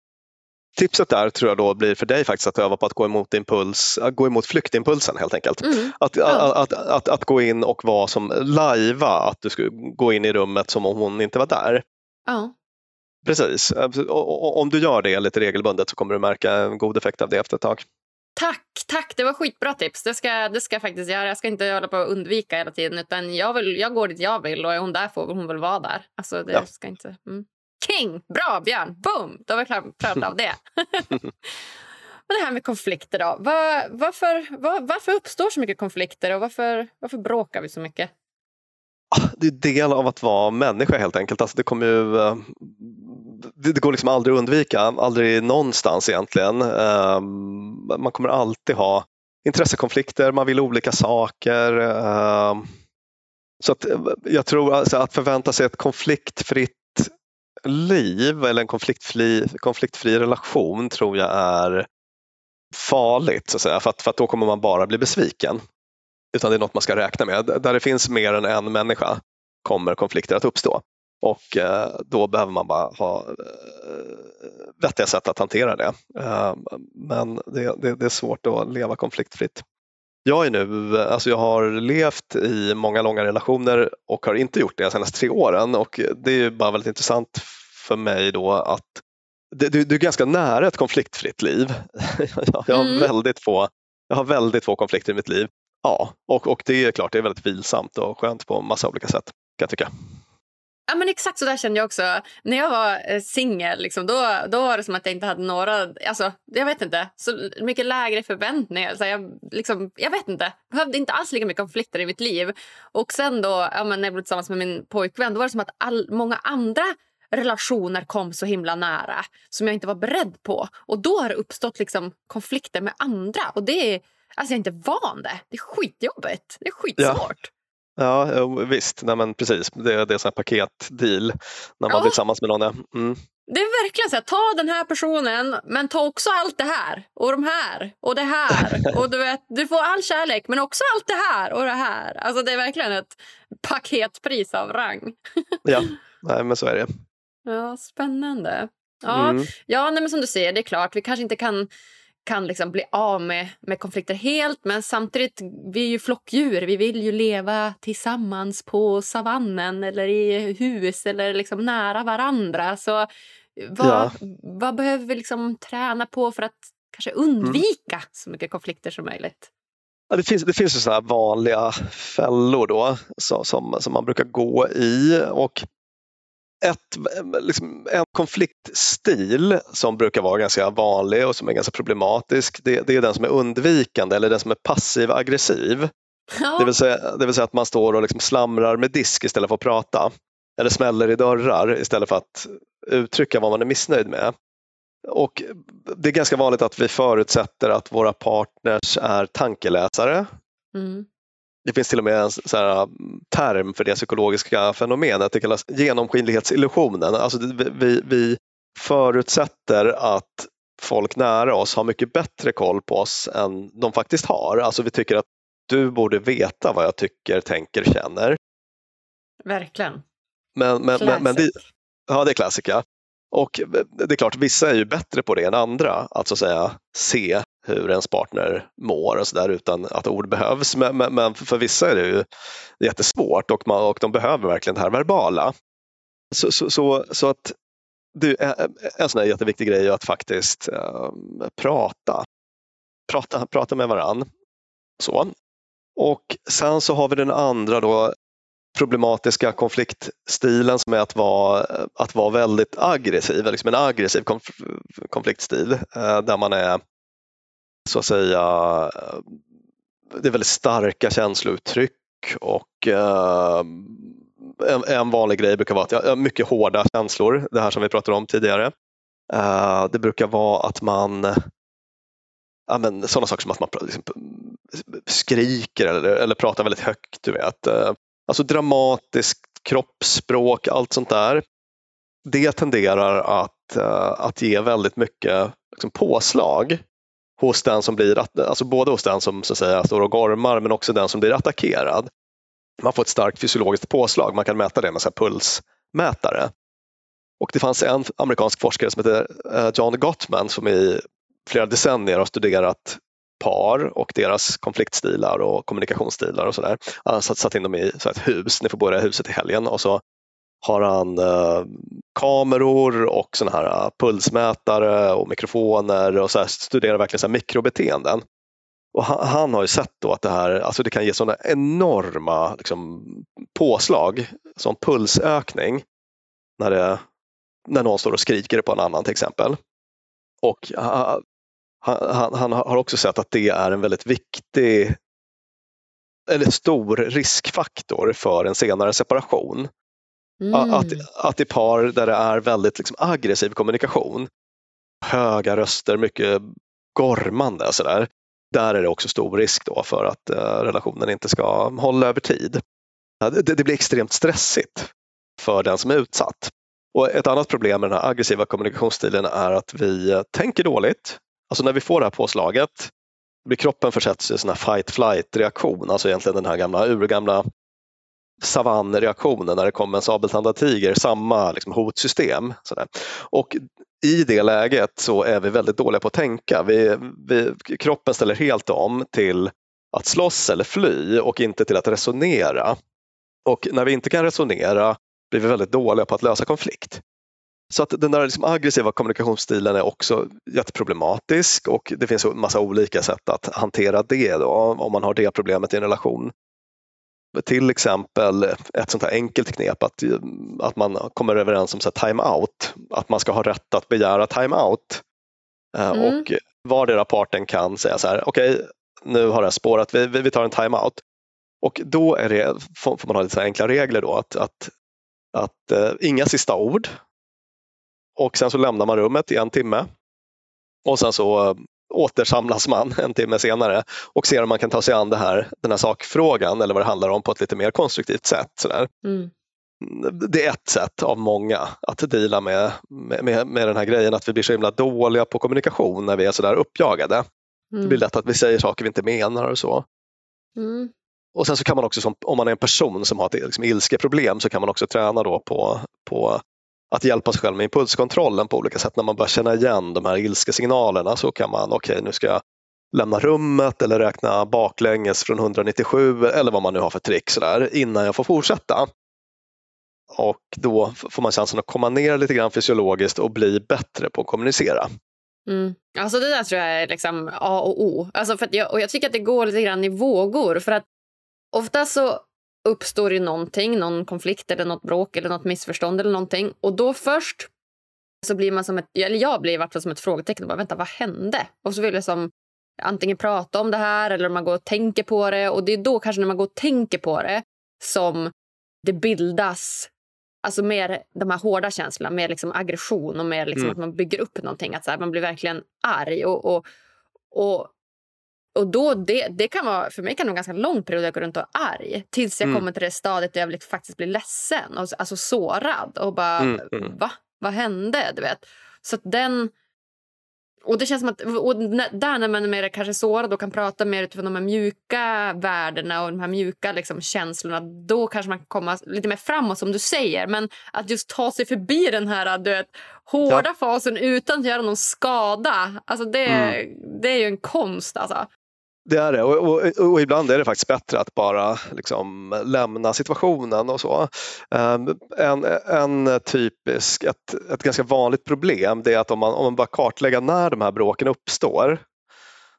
Tipset där tror jag då blir för dig faktiskt att öva på att gå emot, impuls, gå emot flyktimpulsen helt enkelt. Mm. Att, ja. att, att, att, att, gå in och vara som lajva, att du skulle gå in i rummet som om hon inte var där. Ja. Precis, om du gör det lite regelbundet så kommer du märka en god effekt av det efter ett tag. Tack, tack. Det var skitbra tips. Det ska, det ska jag faktiskt göra. Jag ska inte hålla på att undvika hela tiden. Utan jag, vill, jag går dit jag vill och är hon där får hon väl vara där. Alltså, det ja. ska inte... Mm. King! Bra, Björn! Boom! Då var vi klara av det. Men det här med konflikter då. Var, varför, var, varför uppstår så mycket konflikter och varför, varför bråkar vi så mycket? Ah, det är del av att vara människa helt enkelt. Alltså det kommer ju eh, det går liksom aldrig att undvika, aldrig någonstans egentligen. Ehm, man kommer alltid ha intressekonflikter, man vill olika saker. Uh, så att, eh, jag tror alltså att förvänta sig ett konfliktfritt liv eller en konfliktfri, konfliktfri relation tror jag är farligt så att säga, för att, för att då kommer man bara bli besviken. Utan det är något man ska räkna med. Där det finns mer än en människa kommer konflikter att uppstå. Och eh, då behöver man bara ha eh, vettiga sätt att hantera det. Eh, men det, det, det, är svårt att leva konfliktfritt. Jag är nu, alltså jag har levt i många långa relationer och har inte gjort det de senaste tre åren och det är bara väldigt intressant för mig då att du, du är ganska nära ett konfliktfritt liv. jag, har mm. väldigt få, jag har väldigt få konflikter i mitt liv. Ja, och, och det är klart, det är väldigt vilsamt och skönt på massa olika sätt kan jag tycka. Ja, men exakt så där kände jag också. När jag var eh, singel, liksom, då, då var det som att jag inte hade några... Alltså, jag vet inte. Så mycket lägre förväntningar. Så jag, liksom, jag vet inte. behövde inte alls lika mycket konflikter i mitt liv. Och sen då, ja, men när jag blev tillsammans med min pojkvän, då var det som att all, många andra relationer kom så himla nära som jag inte var beredd på. Och då har det uppstått liksom konflikter med andra. Och det är, alltså jag är inte van det. Det är skitjobbigt. Det är skitsvårt. Ja. Ja, visst. Nej, men precis. Det, det är en paketdeal när man ja. blir tillsammans med någon. Mm. Det är verkligen så här, ta den här personen men ta också allt det här och de här och det här. och du, vet, du får all kärlek men också allt det här och det här. Alltså det är verkligen ett paketpris av rang. ja, nej, men så är det. Ja, spännande. Ja, mm. ja nej, men som du säger, det är klart, vi kanske inte kan kan liksom bli av med, med konflikter helt men samtidigt, vi är ju flockdjur. Vi vill ju leva tillsammans på savannen eller i hus eller liksom nära varandra. Så vad, ja. vad behöver vi liksom träna på för att kanske undvika mm. så mycket konflikter som möjligt? Ja, det finns, det finns ju såna vanliga fällor då, så, som, som man brukar gå i. Och ett, liksom, en konfliktstil som brukar vara ganska vanlig och som är ganska problematisk det, det är den som är undvikande eller den som är passiv aggressiv. Ja. Det, vill säga, det vill säga att man står och liksom slamrar med disk istället för att prata. Eller smäller i dörrar istället för att uttrycka vad man är missnöjd med. Och Det är ganska vanligt att vi förutsätter att våra partners är tankeläsare. Mm. Det finns till och med en så här, mm, term för det psykologiska fenomenet, det kallas genomskinlighetsillusionen. Alltså vi, vi förutsätter att folk nära oss har mycket bättre koll på oss än de faktiskt har. Alltså vi tycker att du borde veta vad jag tycker, tänker, känner. Verkligen. Men, men, men, men det, ja, det är klassiker. Och det är klart, vissa är ju bättre på det än andra, att så att säga se hur ens partner mår och så där utan att ord behövs. Men, men, men, för vissa är det ju jättesvårt och, man, och de behöver verkligen det här verbala. Så, så, så, så att du, en sån här jätteviktig grej är att faktiskt äh, prata. prata. Prata med varann. Så. Och sen så har vi den andra då problematiska konfliktstilen som är att vara, att vara väldigt aggressiv, liksom en aggressiv konf konfliktstil eh, där man är så att säga, eh, det är väldigt starka känslouttryck och eh, en, en, vanlig grej brukar vara att jag har mycket hårda känslor, det här som vi pratade om tidigare. Eh, det brukar vara att man ja, men, sådana saker som att man liksom, skriker eller, eller pratar väldigt högt. Du vet. Eh, alltså dramatiskt kroppsspråk, allt sånt där. Det tenderar att, eh, att ge väldigt mycket liksom, påslag hos den som blir, alltså både hos den som så att säga, står och gormar men också den som blir attackerad. Man får ett starkt fysiologiskt påslag, man kan mäta det med så pulsmätare. Och det fanns en amerikansk forskare som heter eh, John Gottman som i flera decennier har studerat par och deras konfliktstilar och kommunikationsstilar och sådär. Han satt in dem i så ett hus, ni får bo i huset i helgen och så har han eh, kameror och såna här eh, pulsmätare och mikrofoner och så här, studerar verkligen så här mikrobeteenden. Och han, han, har ju sett då att det här alltså det kan ge sådana enorma liksom, påslag, som pulsökning när, det, när någon står och skriker på en annan till exempel. Och han, han, han har också sett att det är en väldigt viktig eller stor riskfaktor för en senare separation. Mm. Att, att i par där det är väldigt liksom aggressiv kommunikation, höga röster, mycket gormande sådär, där är det också stor risk då för att eh, relationen inte ska hålla över tid. Det, det blir extremt stressigt för den som är utsatt. Och ett annat problem med den här aggressiva kommunikationsstilen är att vi eh, tänker dåligt. Alltså när vi får det här påslaget blir kroppen försätts i en fight-flight reaktion, alltså egentligen den här gamla urgamla savannreaktionen när det kommer en sabeltandad tiger, samma liksom, hotsystem. Sådär. Och i det läget så är vi väldigt dåliga på att tänka. Vi, vi, kroppen ställer helt om till att slåss eller fly och inte till att resonera. Och när vi inte kan resonera blir vi väldigt dåliga på att lösa konflikt. Så att den där liksom aggressiva kommunikationsstilen är också jätteproblematisk och det finns en massa olika sätt att hantera det då, om man har det problemet i en relation. Till exempel ett sånt här enkelt knep att, att man kommer överens om time-out, att man ska ha rätt att begära time-out. Eh, mm. Och vardera parten kan säga så här, okej okay, nu har det spårat, vi, vi tar en time-out. Och då är det, får man ha lite enkla regler då, att, att, att uh, inga sista ord. Och sen så lämnar man rummet i en timme. Och sen så uh, återsamlas man en timme senare och ser om man kan ta sig an det här, den här sakfrågan eller vad det handlar om på ett lite mer konstruktivt sätt. Sådär. Mm. Det är ett sätt av många att dela med, med, med den här grejen att vi blir så himla dåliga på kommunikation när vi är sådär uppjagade. Mm. Det blir lätt att vi säger saker vi inte menar och så. Mm. Och sen så kan man också, som, om man är en person som har ett liksom, ilskeproblem, så kan man också träna då på, på att hjälpa sig själv med impulskontrollen på olika sätt. När man börjar känna igen de här ilska signalerna så kan man, okej okay, nu ska jag lämna rummet eller räkna baklänges från 197 eller vad man nu har för trick sådär, innan jag får fortsätta. Och då får man chansen att komma ner lite grann fysiologiskt och bli bättre på att kommunicera. Mm. Alltså det där tror jag är liksom A och O. Alltså för jag, och jag tycker att det går lite grann i vågor. För att ofta så uppstår det någonting, någon konflikt eller något bråk eller något missförstånd eller någonting. Och då först så blir man som ett, eller jag blir i vart fall som ett frågetecken. Bara, Vänta, vad hände? Och så vill jag som antingen prata om det här eller man går och tänker på det. Och det är då kanske när man går och tänker på det som det bildas alltså mer de här hårda känslorna, mer liksom aggression och mer liksom mm. att man bygger upp någonting. Att så här, man blir verkligen arg. Och, och, och och då, det, det kan vara, för mig kan det vara en ganska lång period jag går runt och är arg. Tills jag mm. kommer till det stadiet där jag faktiskt blir ledsen och alltså sårad. Och bara, mm, mm. va? Vad hände? Du vet. Så den... Och det känns som att och där när man är mer kanske sårad och kan prata mer utifrån de här mjuka värdena och de här mjuka liksom, känslorna, då kanske man kan komma lite mer framåt som du säger. Men att just ta sig förbi den här du vet, hårda ja. fasen utan att göra någon skada, alltså det, mm. det är ju en konst. Alltså. Det är det och, och, och, ibland är det faktiskt bättre att bara liksom lämna situationen och så. Ehm, en, en typisk, ett, ett ganska vanligt problem det är att om man, om man bara kartlägger när de här bråken uppstår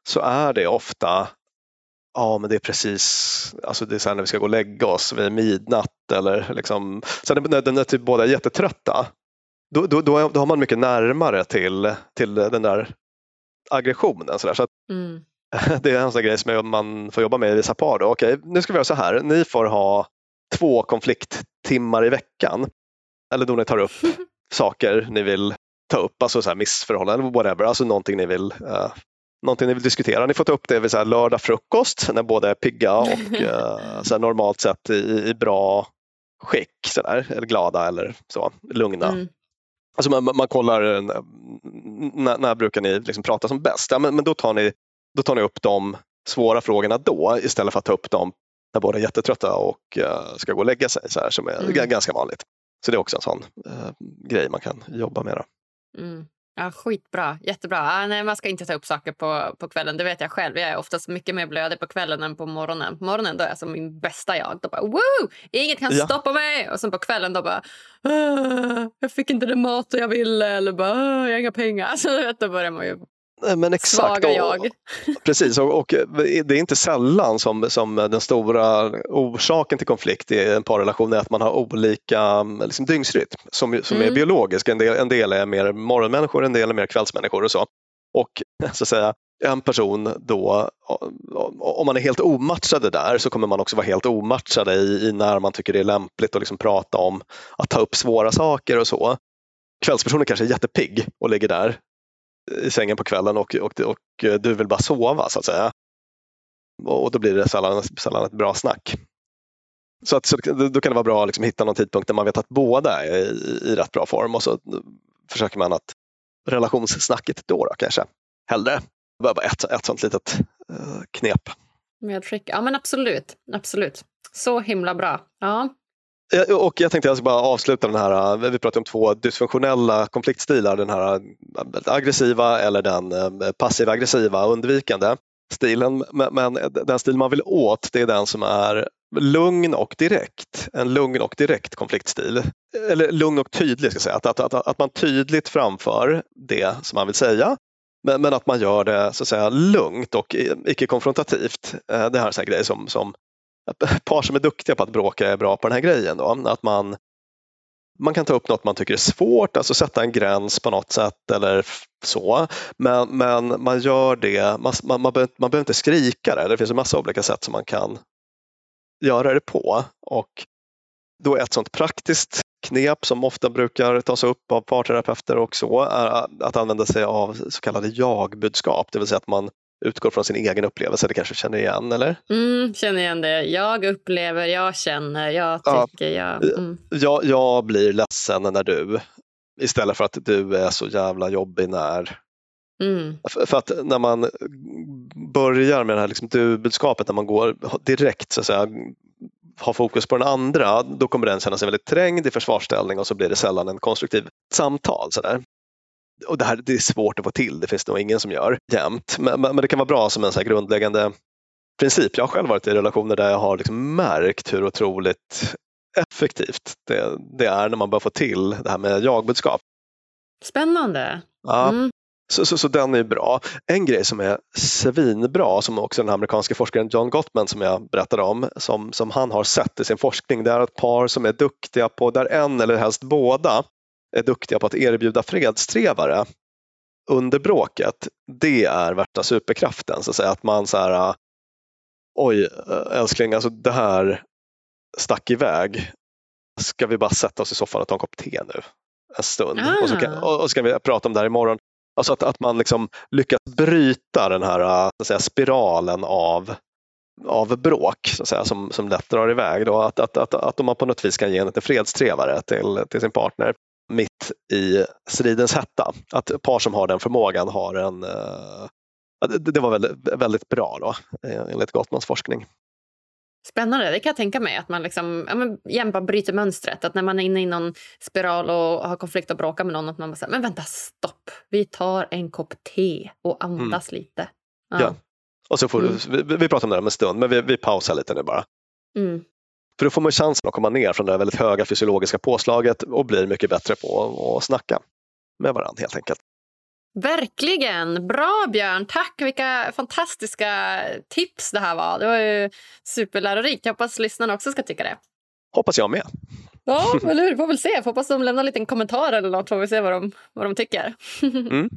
så är det ofta Ja men det är precis, alltså det är så när vi ska gå och lägga oss vid midnatt eller liksom, sen när, när typ båda är jättetrötta då, då, då, då har man mycket närmare till, till den där aggressionen. Så, där. så att, mm det är en sån grej som man får jobba med i vissa par. Då. Okej, nu ska vi göra så här. Ni får ha två konflikttimmar i veckan. Eller då ni tar upp saker ni vill ta upp, alltså så här missförhållanden, whatever, alltså någonting ni vill uh, någonting ni vill diskutera. Ni får ta upp det vid så här lördag frukost när båda är pigga och uh, så normalt sett i, i bra skick, så där, eller glada eller så, lugna. Mm. Alltså man, man kollar när, när brukar ni liksom prata som bäst? Ja, men, men då tar ni då tar ni upp de svåra frågorna då istället för att ta upp dem när båda är jättetrötta och uh, ska gå och lägga sig, så här, som är mm. ganska vanligt. Så det är också en sån uh, grej man kan jobba med. Mm. Ja, skitbra, jättebra. Ah, nej, man ska inte ta upp saker på, på kvällen, det vet jag själv. Jag är oftast mycket mer blödig på kvällen än på morgonen. På morgonen då är jag som min bästa jag. Då bara, Woo! Inget kan ja. stoppa mig! Och sen på kvällen då bara, ah, jag fick inte den mat jag ville eller bara, ah, jag har inga pengar. Alltså, vet, då börjar man ju men exakt. Svaga jag. precis, och, och, det är inte sällan som, som den stora orsaken till konflikt i en parrelation är att man har olika liksom, dygnsrytm som, som mm. är biologisk. En del, en del är mer morgonmänniskor, en del är mer kvällsmänniskor och så. Och så att säga, en person då, om man är helt omatchade där så kommer man också vara helt omatchade i, i när man tycker det är lämpligt att liksom prata om att ta upp svåra saker och så. Kvällspersonen kanske är jättepigg och ligger där i sängen på kvällen och, och, och du vill bara sova så att säga. och då blir det sällan, sällan ett bra snack. Så, att, så då kan det vara bra att liksom hitta någon tidpunkt där man vet att båda är i, i rätt bra form och så försöker man att relationssnacket då, då kanske hellre. Det var bara ett, ett sånt litet eh, knep. Medskick. Ja men absolut, absolut. Så himla bra. Ja. Och jag tänkte jag ska bara avsluta den här, eh, vi pratade om två dysfunktionella konfliktstilar, den här eh, aggressiva eller den eh, passiva aggressiva undvikande stilen. Men den stil man vill åt det är den som är lugn och direkt. En lugn och direkt konfliktstil. Eller lugn och tydlig ska jag säga. Att, att, att, att man tydligt framför det som man vill säga men, men, att man gör det så att säga lugnt och icke-konfrontativt. Det här är en grej som, som par som är duktiga på att bråka är bra på den här grejen. Då. Att man, man kan ta upp något man tycker är svårt, alltså sätta en gräns på något sätt eller så. Men, men man gör det, man, man, man, behöver, man behöver inte skrika det. Det finns en massa olika sätt som man kan göra det på. Och då ett sånt praktiskt knep som ofta brukar tas upp av parterapeuter och så är att använda sig av så kallade jag-budskap, det vill säga att man utgår från sin egen upplevelse. Det kanske känner igen, eller? Mm, känner igen det. Jag upplever, jag känner, jag tycker, ja. jag... Mm. jag... Jag blir ledsen när du, istället för att du är så jävla jobbig när Mm. För att när man börjar med det här liksom du-budskapet, när man går direkt så att säga, har fokus på den andra, då kommer den känna sig väldigt trängd i försvarsställning och så blir det sällan en konstruktiv samtal. Så där. Och det här det är svårt att få till, det finns nog ingen som gör jämt. Men, men, men det kan vara bra som en så grundläggande princip. Jag har själv varit i relationer där jag har liksom märkt hur otroligt effektivt det, det är när man börjar få till det här med jag-budskap. Spännande. Ja. Mm. Så, så, så, den är bra. En grej som är svinbra, som också den amerikanska forskaren John Gottman som jag berättade om, som, som han har sett i sin forskning, det är ett par som är duktiga på, där en eller helst båda är duktiga på att erbjuda fredstrevare under bråket. Det är värsta superkraften, så att säga att man så här, oj älskling, alltså det här stack iväg. Ska vi bara sätta oss i soffan och ta en kopp te nu? En stund ah. och, så kan, och så kan vi prata om det här imorgon. Alltså att, att man liksom lyckas bryta den här så säga, spiralen av, av bråk så att säga, som, som lätt drar iväg. Då. Att, att, att, att man på något vis kan ge en lite fredstrevare till, till sin partner mitt i stridens hetta. Att par som har den förmågan har en uh, det, var väldigt, väldigt bra då, enligt Gottmans forskning. Spännande, det kan jag tänka mig. Att man liksom, ja, men igen bara bryter mönstret. Att när man är inne i någon spiral och har konflikt och bråkar med någon, att man bara säger, men vänta, stopp. Vi tar en kopp te och andas mm. lite. Ja. ja. Och så får mm. du, vi, vi pratar om det om en stund, men vi, vi pausar lite nu bara. Mm. För då får man chansen att komma ner från det väldigt höga fysiologiska påslaget och blir mycket bättre på att snacka med varandra helt enkelt. Verkligen! Bra, Björn. Tack! Vilka fantastiska tips det här var. Det var ju superlärorikt. Jag hoppas lyssnarna också ska tycka det. Hoppas jag med. Ja, eller hur? Får väl se. Hoppas de lämnar en liten kommentar eller något. Får vi se vad de, vad de tycker. Mm.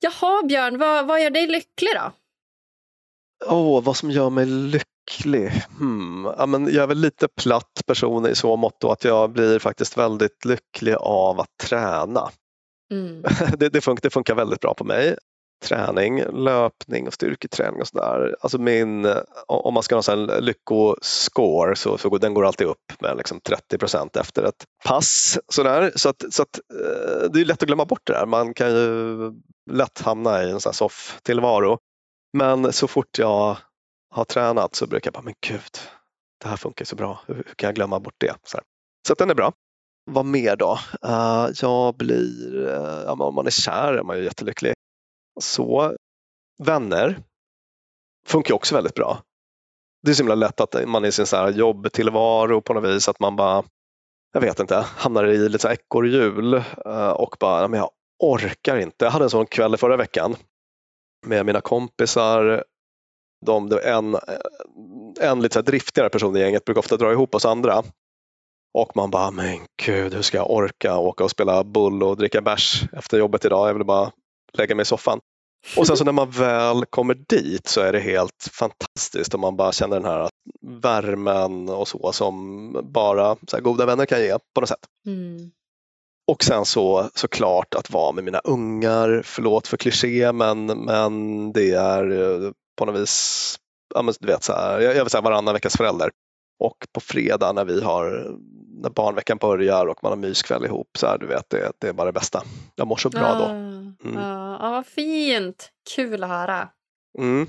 Jaha, Björn. Vad, vad gör dig lycklig då? Åh, oh, vad som gör mig lycklig? Hmm. Ja, men jag är väl lite platt person i så mått att jag blir faktiskt väldigt lycklig av att träna. Mm. det, det, funkar, det funkar väldigt bra på mig. Träning, löpning och styrketräning och sådär. Alltså min, om man ska ha en lyckoscore så, så går den går alltid upp med liksom 30 procent efter ett pass. Sådär. Så, att, så att, eh, det är lätt att glömma bort det där. Man kan ju lätt hamna i en sån soff-tillvaro. Men så fort jag har tränat så brukar jag bara, men gud, det här funkar så bra. Hur kan jag glömma bort det? Så, så att den är bra. Vad mer då? Uh, jag blir, uh, om man är kär är man ju jättelycklig. Så, vänner funkar också väldigt bra. Det är så himla lätt att man i sin så här jobbtillvaro på något vis att man bara, jag vet inte, hamnar i lite ekorrhjul uh, och bara, men jag orkar inte. Jag hade en sån kväll förra veckan med mina kompisar. De, en, en lite så driftigare person i gänget brukar ofta dra ihop oss andra och man bara, men gud, hur ska jag orka åka och spela bull och dricka bärs efter jobbet idag? Jag vill bara lägga mig i soffan. Och sen så när man väl kommer dit så är det helt fantastiskt och man bara känner den här värmen och så som bara så goda vänner kan ge på något sätt. Mm. Och sen så såklart att vara med mina ungar, förlåt för kliché men, men det är eh, på något vis ja, men du vet, så här, jag, jag vill säga varannan veckas förälder. Och på fredag när vi har, när barnveckan börjar och man har myskväll ihop, så här, du vet, det, det är bara det bästa. Jag mår så bra ah, då. Mm. Ah, ah, vad fint! Kul att höra. Mm.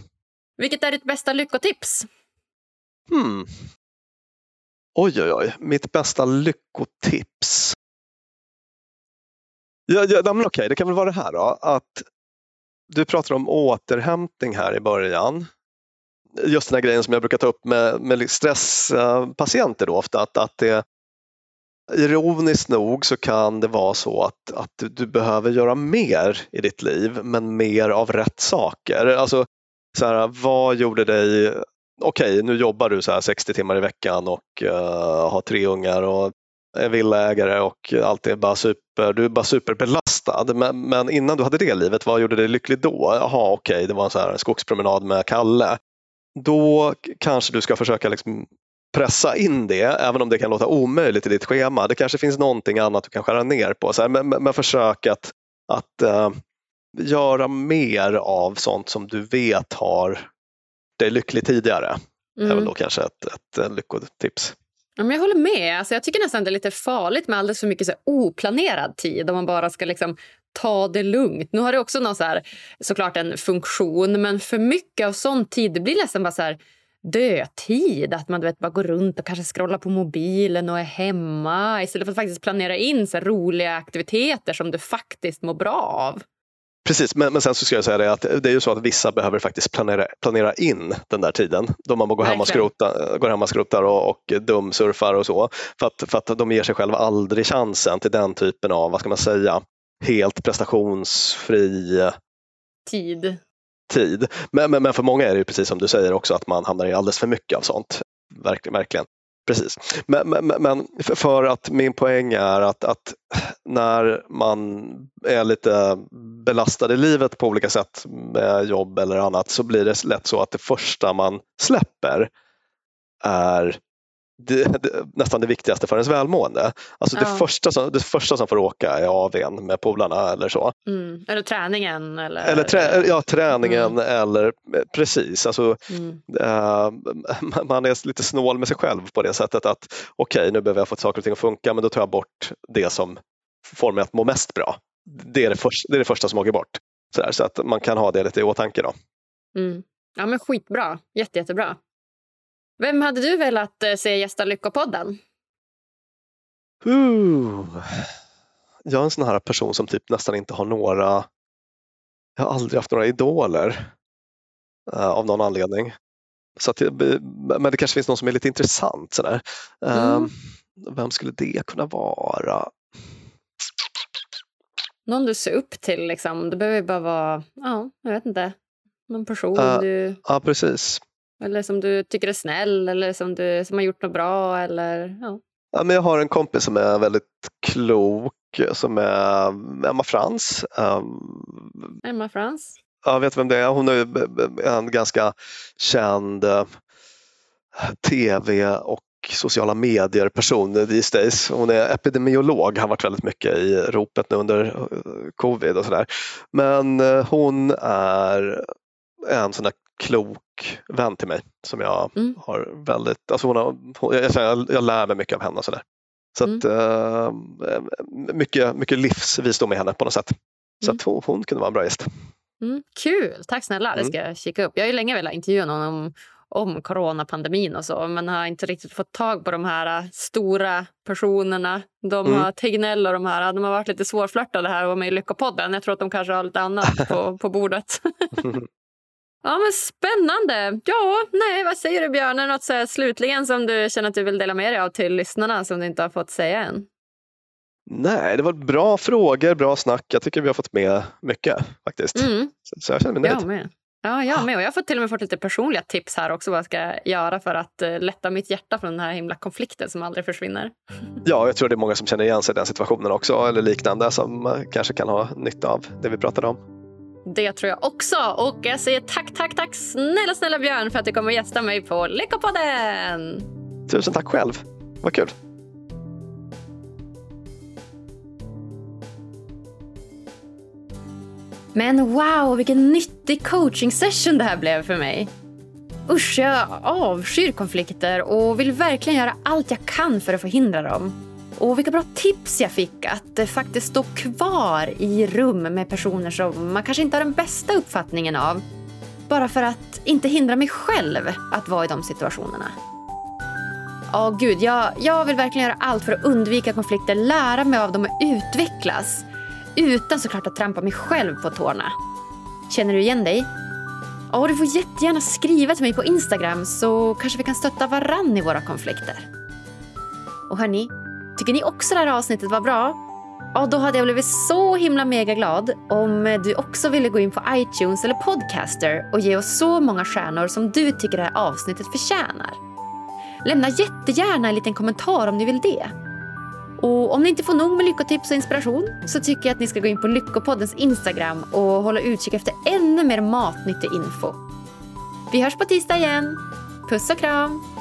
Vilket är ditt bästa lyckotips? Hmm. Oj, oj, oj. Mitt bästa lyckotips. Ja, ja, men okej, det kan väl vara det här då. Att du pratar om återhämtning här i början. Just den här grejen som jag brukar ta upp med, med stresspatienter då ofta. Att, att det, ironiskt nog så kan det vara så att, att du, du behöver göra mer i ditt liv men mer av rätt saker. Alltså, så här, vad gjorde dig okej, okay, nu jobbar du så här 60 timmar i veckan och uh, har tre ungar och är villaägare och allt är bara super, du är bara superbelastad. Men, men innan du hade det livet, vad gjorde dig lycklig då? Jaha, okej, okay, det var en, så här, en skogspromenad med Kalle. Då kanske du ska försöka liksom pressa in det, även om det kan låta omöjligt i ditt schema. Det kanske finns någonting annat du kan skära ner på. Så här, men, men, men försök att, att uh, göra mer av sånt som du vet har dig lycklig tidigare. Mm. Det är väl mm. då kanske ett, ett, ett lyckotips. Ja, men jag håller med. Alltså, jag tycker nästan det är lite farligt med alldeles för mycket så här, oplanerad tid om man bara ska liksom ta det lugnt. Nu har det också någon så här, såklart en funktion men för mycket av sån tid det blir nästan bara så här dödtid. Att man du vet, bara går runt och kanske scrollar på mobilen och är hemma istället för att faktiskt planera in så roliga aktiviteter som du faktiskt mår bra av. Precis, men, men sen så ska jag säga det att det är ju så att vissa behöver faktiskt planera, planera in den där tiden då man går hem och skrotar, går hem och, skrotar och, och dumsurfar och så. För att, för att de ger sig själva aldrig chansen till den typen av, vad ska man säga, helt prestationsfri tid. tid. Men, men, men för många är det ju precis som du säger också att man hamnar i alldeles för mycket av sånt. Verkligen. verkligen. Precis. Men, men, men, för att min poäng är att, att, när man är lite belastad i livet på olika sätt med jobb eller annat så blir det lätt så att det första man släpper är det, det, nästan det viktigaste för ens välmående. Alltså det, första som, det första som får åka är AWn med polarna eller så. Mm. Eller träningen. Eller, eller trä, ja, träningen mm. eller precis. Alltså, mm. äh, man är lite snål med sig själv på det sättet att okej, okay, nu behöver jag få saker och ting att funka men då tar jag bort det som får mig att må mest bra. Det är det, första, det, är det första som åker bort. Så, där, så att man kan ha det lite i åtanke. Då. Mm. Ja men skitbra, Jätte, jättebra. Vem hade du velat eh, se gästa Lyckopodden? Uh, jag är en sån här person som typ nästan inte har några, jag har aldrig haft några idoler uh, av någon anledning. Så att, men det kanske finns någon som är lite intressant. Sådär. Uh, mm. Vem skulle det kunna vara? Någon du ser upp till liksom. Det behöver bara vara, ja, jag vet inte, någon person du... Ja, precis. Eller som du tycker är snäll eller som, du, som har gjort något bra. Eller, ja. Ja, men jag har en kompis som är väldigt klok som är Emma Frans. Um, Emma Frans? Jag vet vem det är. Hon är en ganska känd uh, tv och sociala medier person these days. Hon är epidemiolog, har varit väldigt mycket i ropet nu under uh, covid och sådär. Men uh, hon är en sån där klok vän till mig som jag mm. har väldigt, alltså hon har, jag, jag, lär mig mycket av henne. Och så där. så mm. att, uh, mycket, mycket livsvisdom i henne på något sätt. Så mm. att hon, hon, kunde vara en bra gäst. Mm, kul, tack snälla. Det mm. ska jag kika upp. Jag har ju länge velat intervjua någon om, om coronapandemin och så men har inte riktigt fått tag på de här äh, stora personerna. De mm. har Tegnell och de här, de har varit lite svårflörtade här och med i Lyckopodden. Jag tror att de kanske har lite annat på, på bordet. Ja, men Spännande! Ja, nej, vad säger du Björn? Är något så slutligen som du känner att du vill dela med dig av till lyssnarna som du inte har fått säga än? Nej, det var bra frågor, bra snack. Jag tycker vi har fått med mycket faktiskt. Mm. Så, så, jag känner mig nöjd. Jag med. Ja, jag med. Och jag har fått till och med fått lite personliga tips här också vad jag ska göra för att uh, lätta mitt hjärta från den här himla konflikten som aldrig försvinner. Ja, jag tror det är många som känner igen sig i den situationen också eller liknande som uh, kanske kan ha nytta av det vi pratade om. Det tror jag också. Och jag säger tack, tack, tack snälla, snälla Björn för att du kommer att gästa mig på Lyckopodden. Tusen tack själv. Vad kul. Men wow, vilken nyttig coaching session det här blev för mig. Usch, jag avskyr konflikter och vill verkligen göra allt jag kan för att förhindra dem. Och vilka bra tips jag fick att eh, faktiskt stå kvar i rum med personer som man kanske inte har den bästa uppfattningen av. Bara för att inte hindra mig själv att vara i de situationerna. Ja, oh, gud, jag, jag vill verkligen göra allt för att undvika konflikter, lära mig av dem och utvecklas. Utan såklart att trampa mig själv på tårna. Känner du igen dig? Ja, oh, du får jättegärna skriva till mig på Instagram så kanske vi kan stötta varann i våra konflikter. Och hörni, tycker ni också det här avsnittet var bra? Ja, då hade jag blivit så himla mega glad om du också ville gå in på iTunes eller Podcaster och ge oss så många stjärnor som du tycker det här avsnittet förtjänar. Lämna jättegärna en liten kommentar om ni vill det. Och om ni inte får nog med lyckotips och inspiration så tycker jag att ni ska gå in på Lyckopoddens Instagram och hålla utkik efter ännu mer matnyttig info. Vi hörs på tisdag igen. Puss och kram!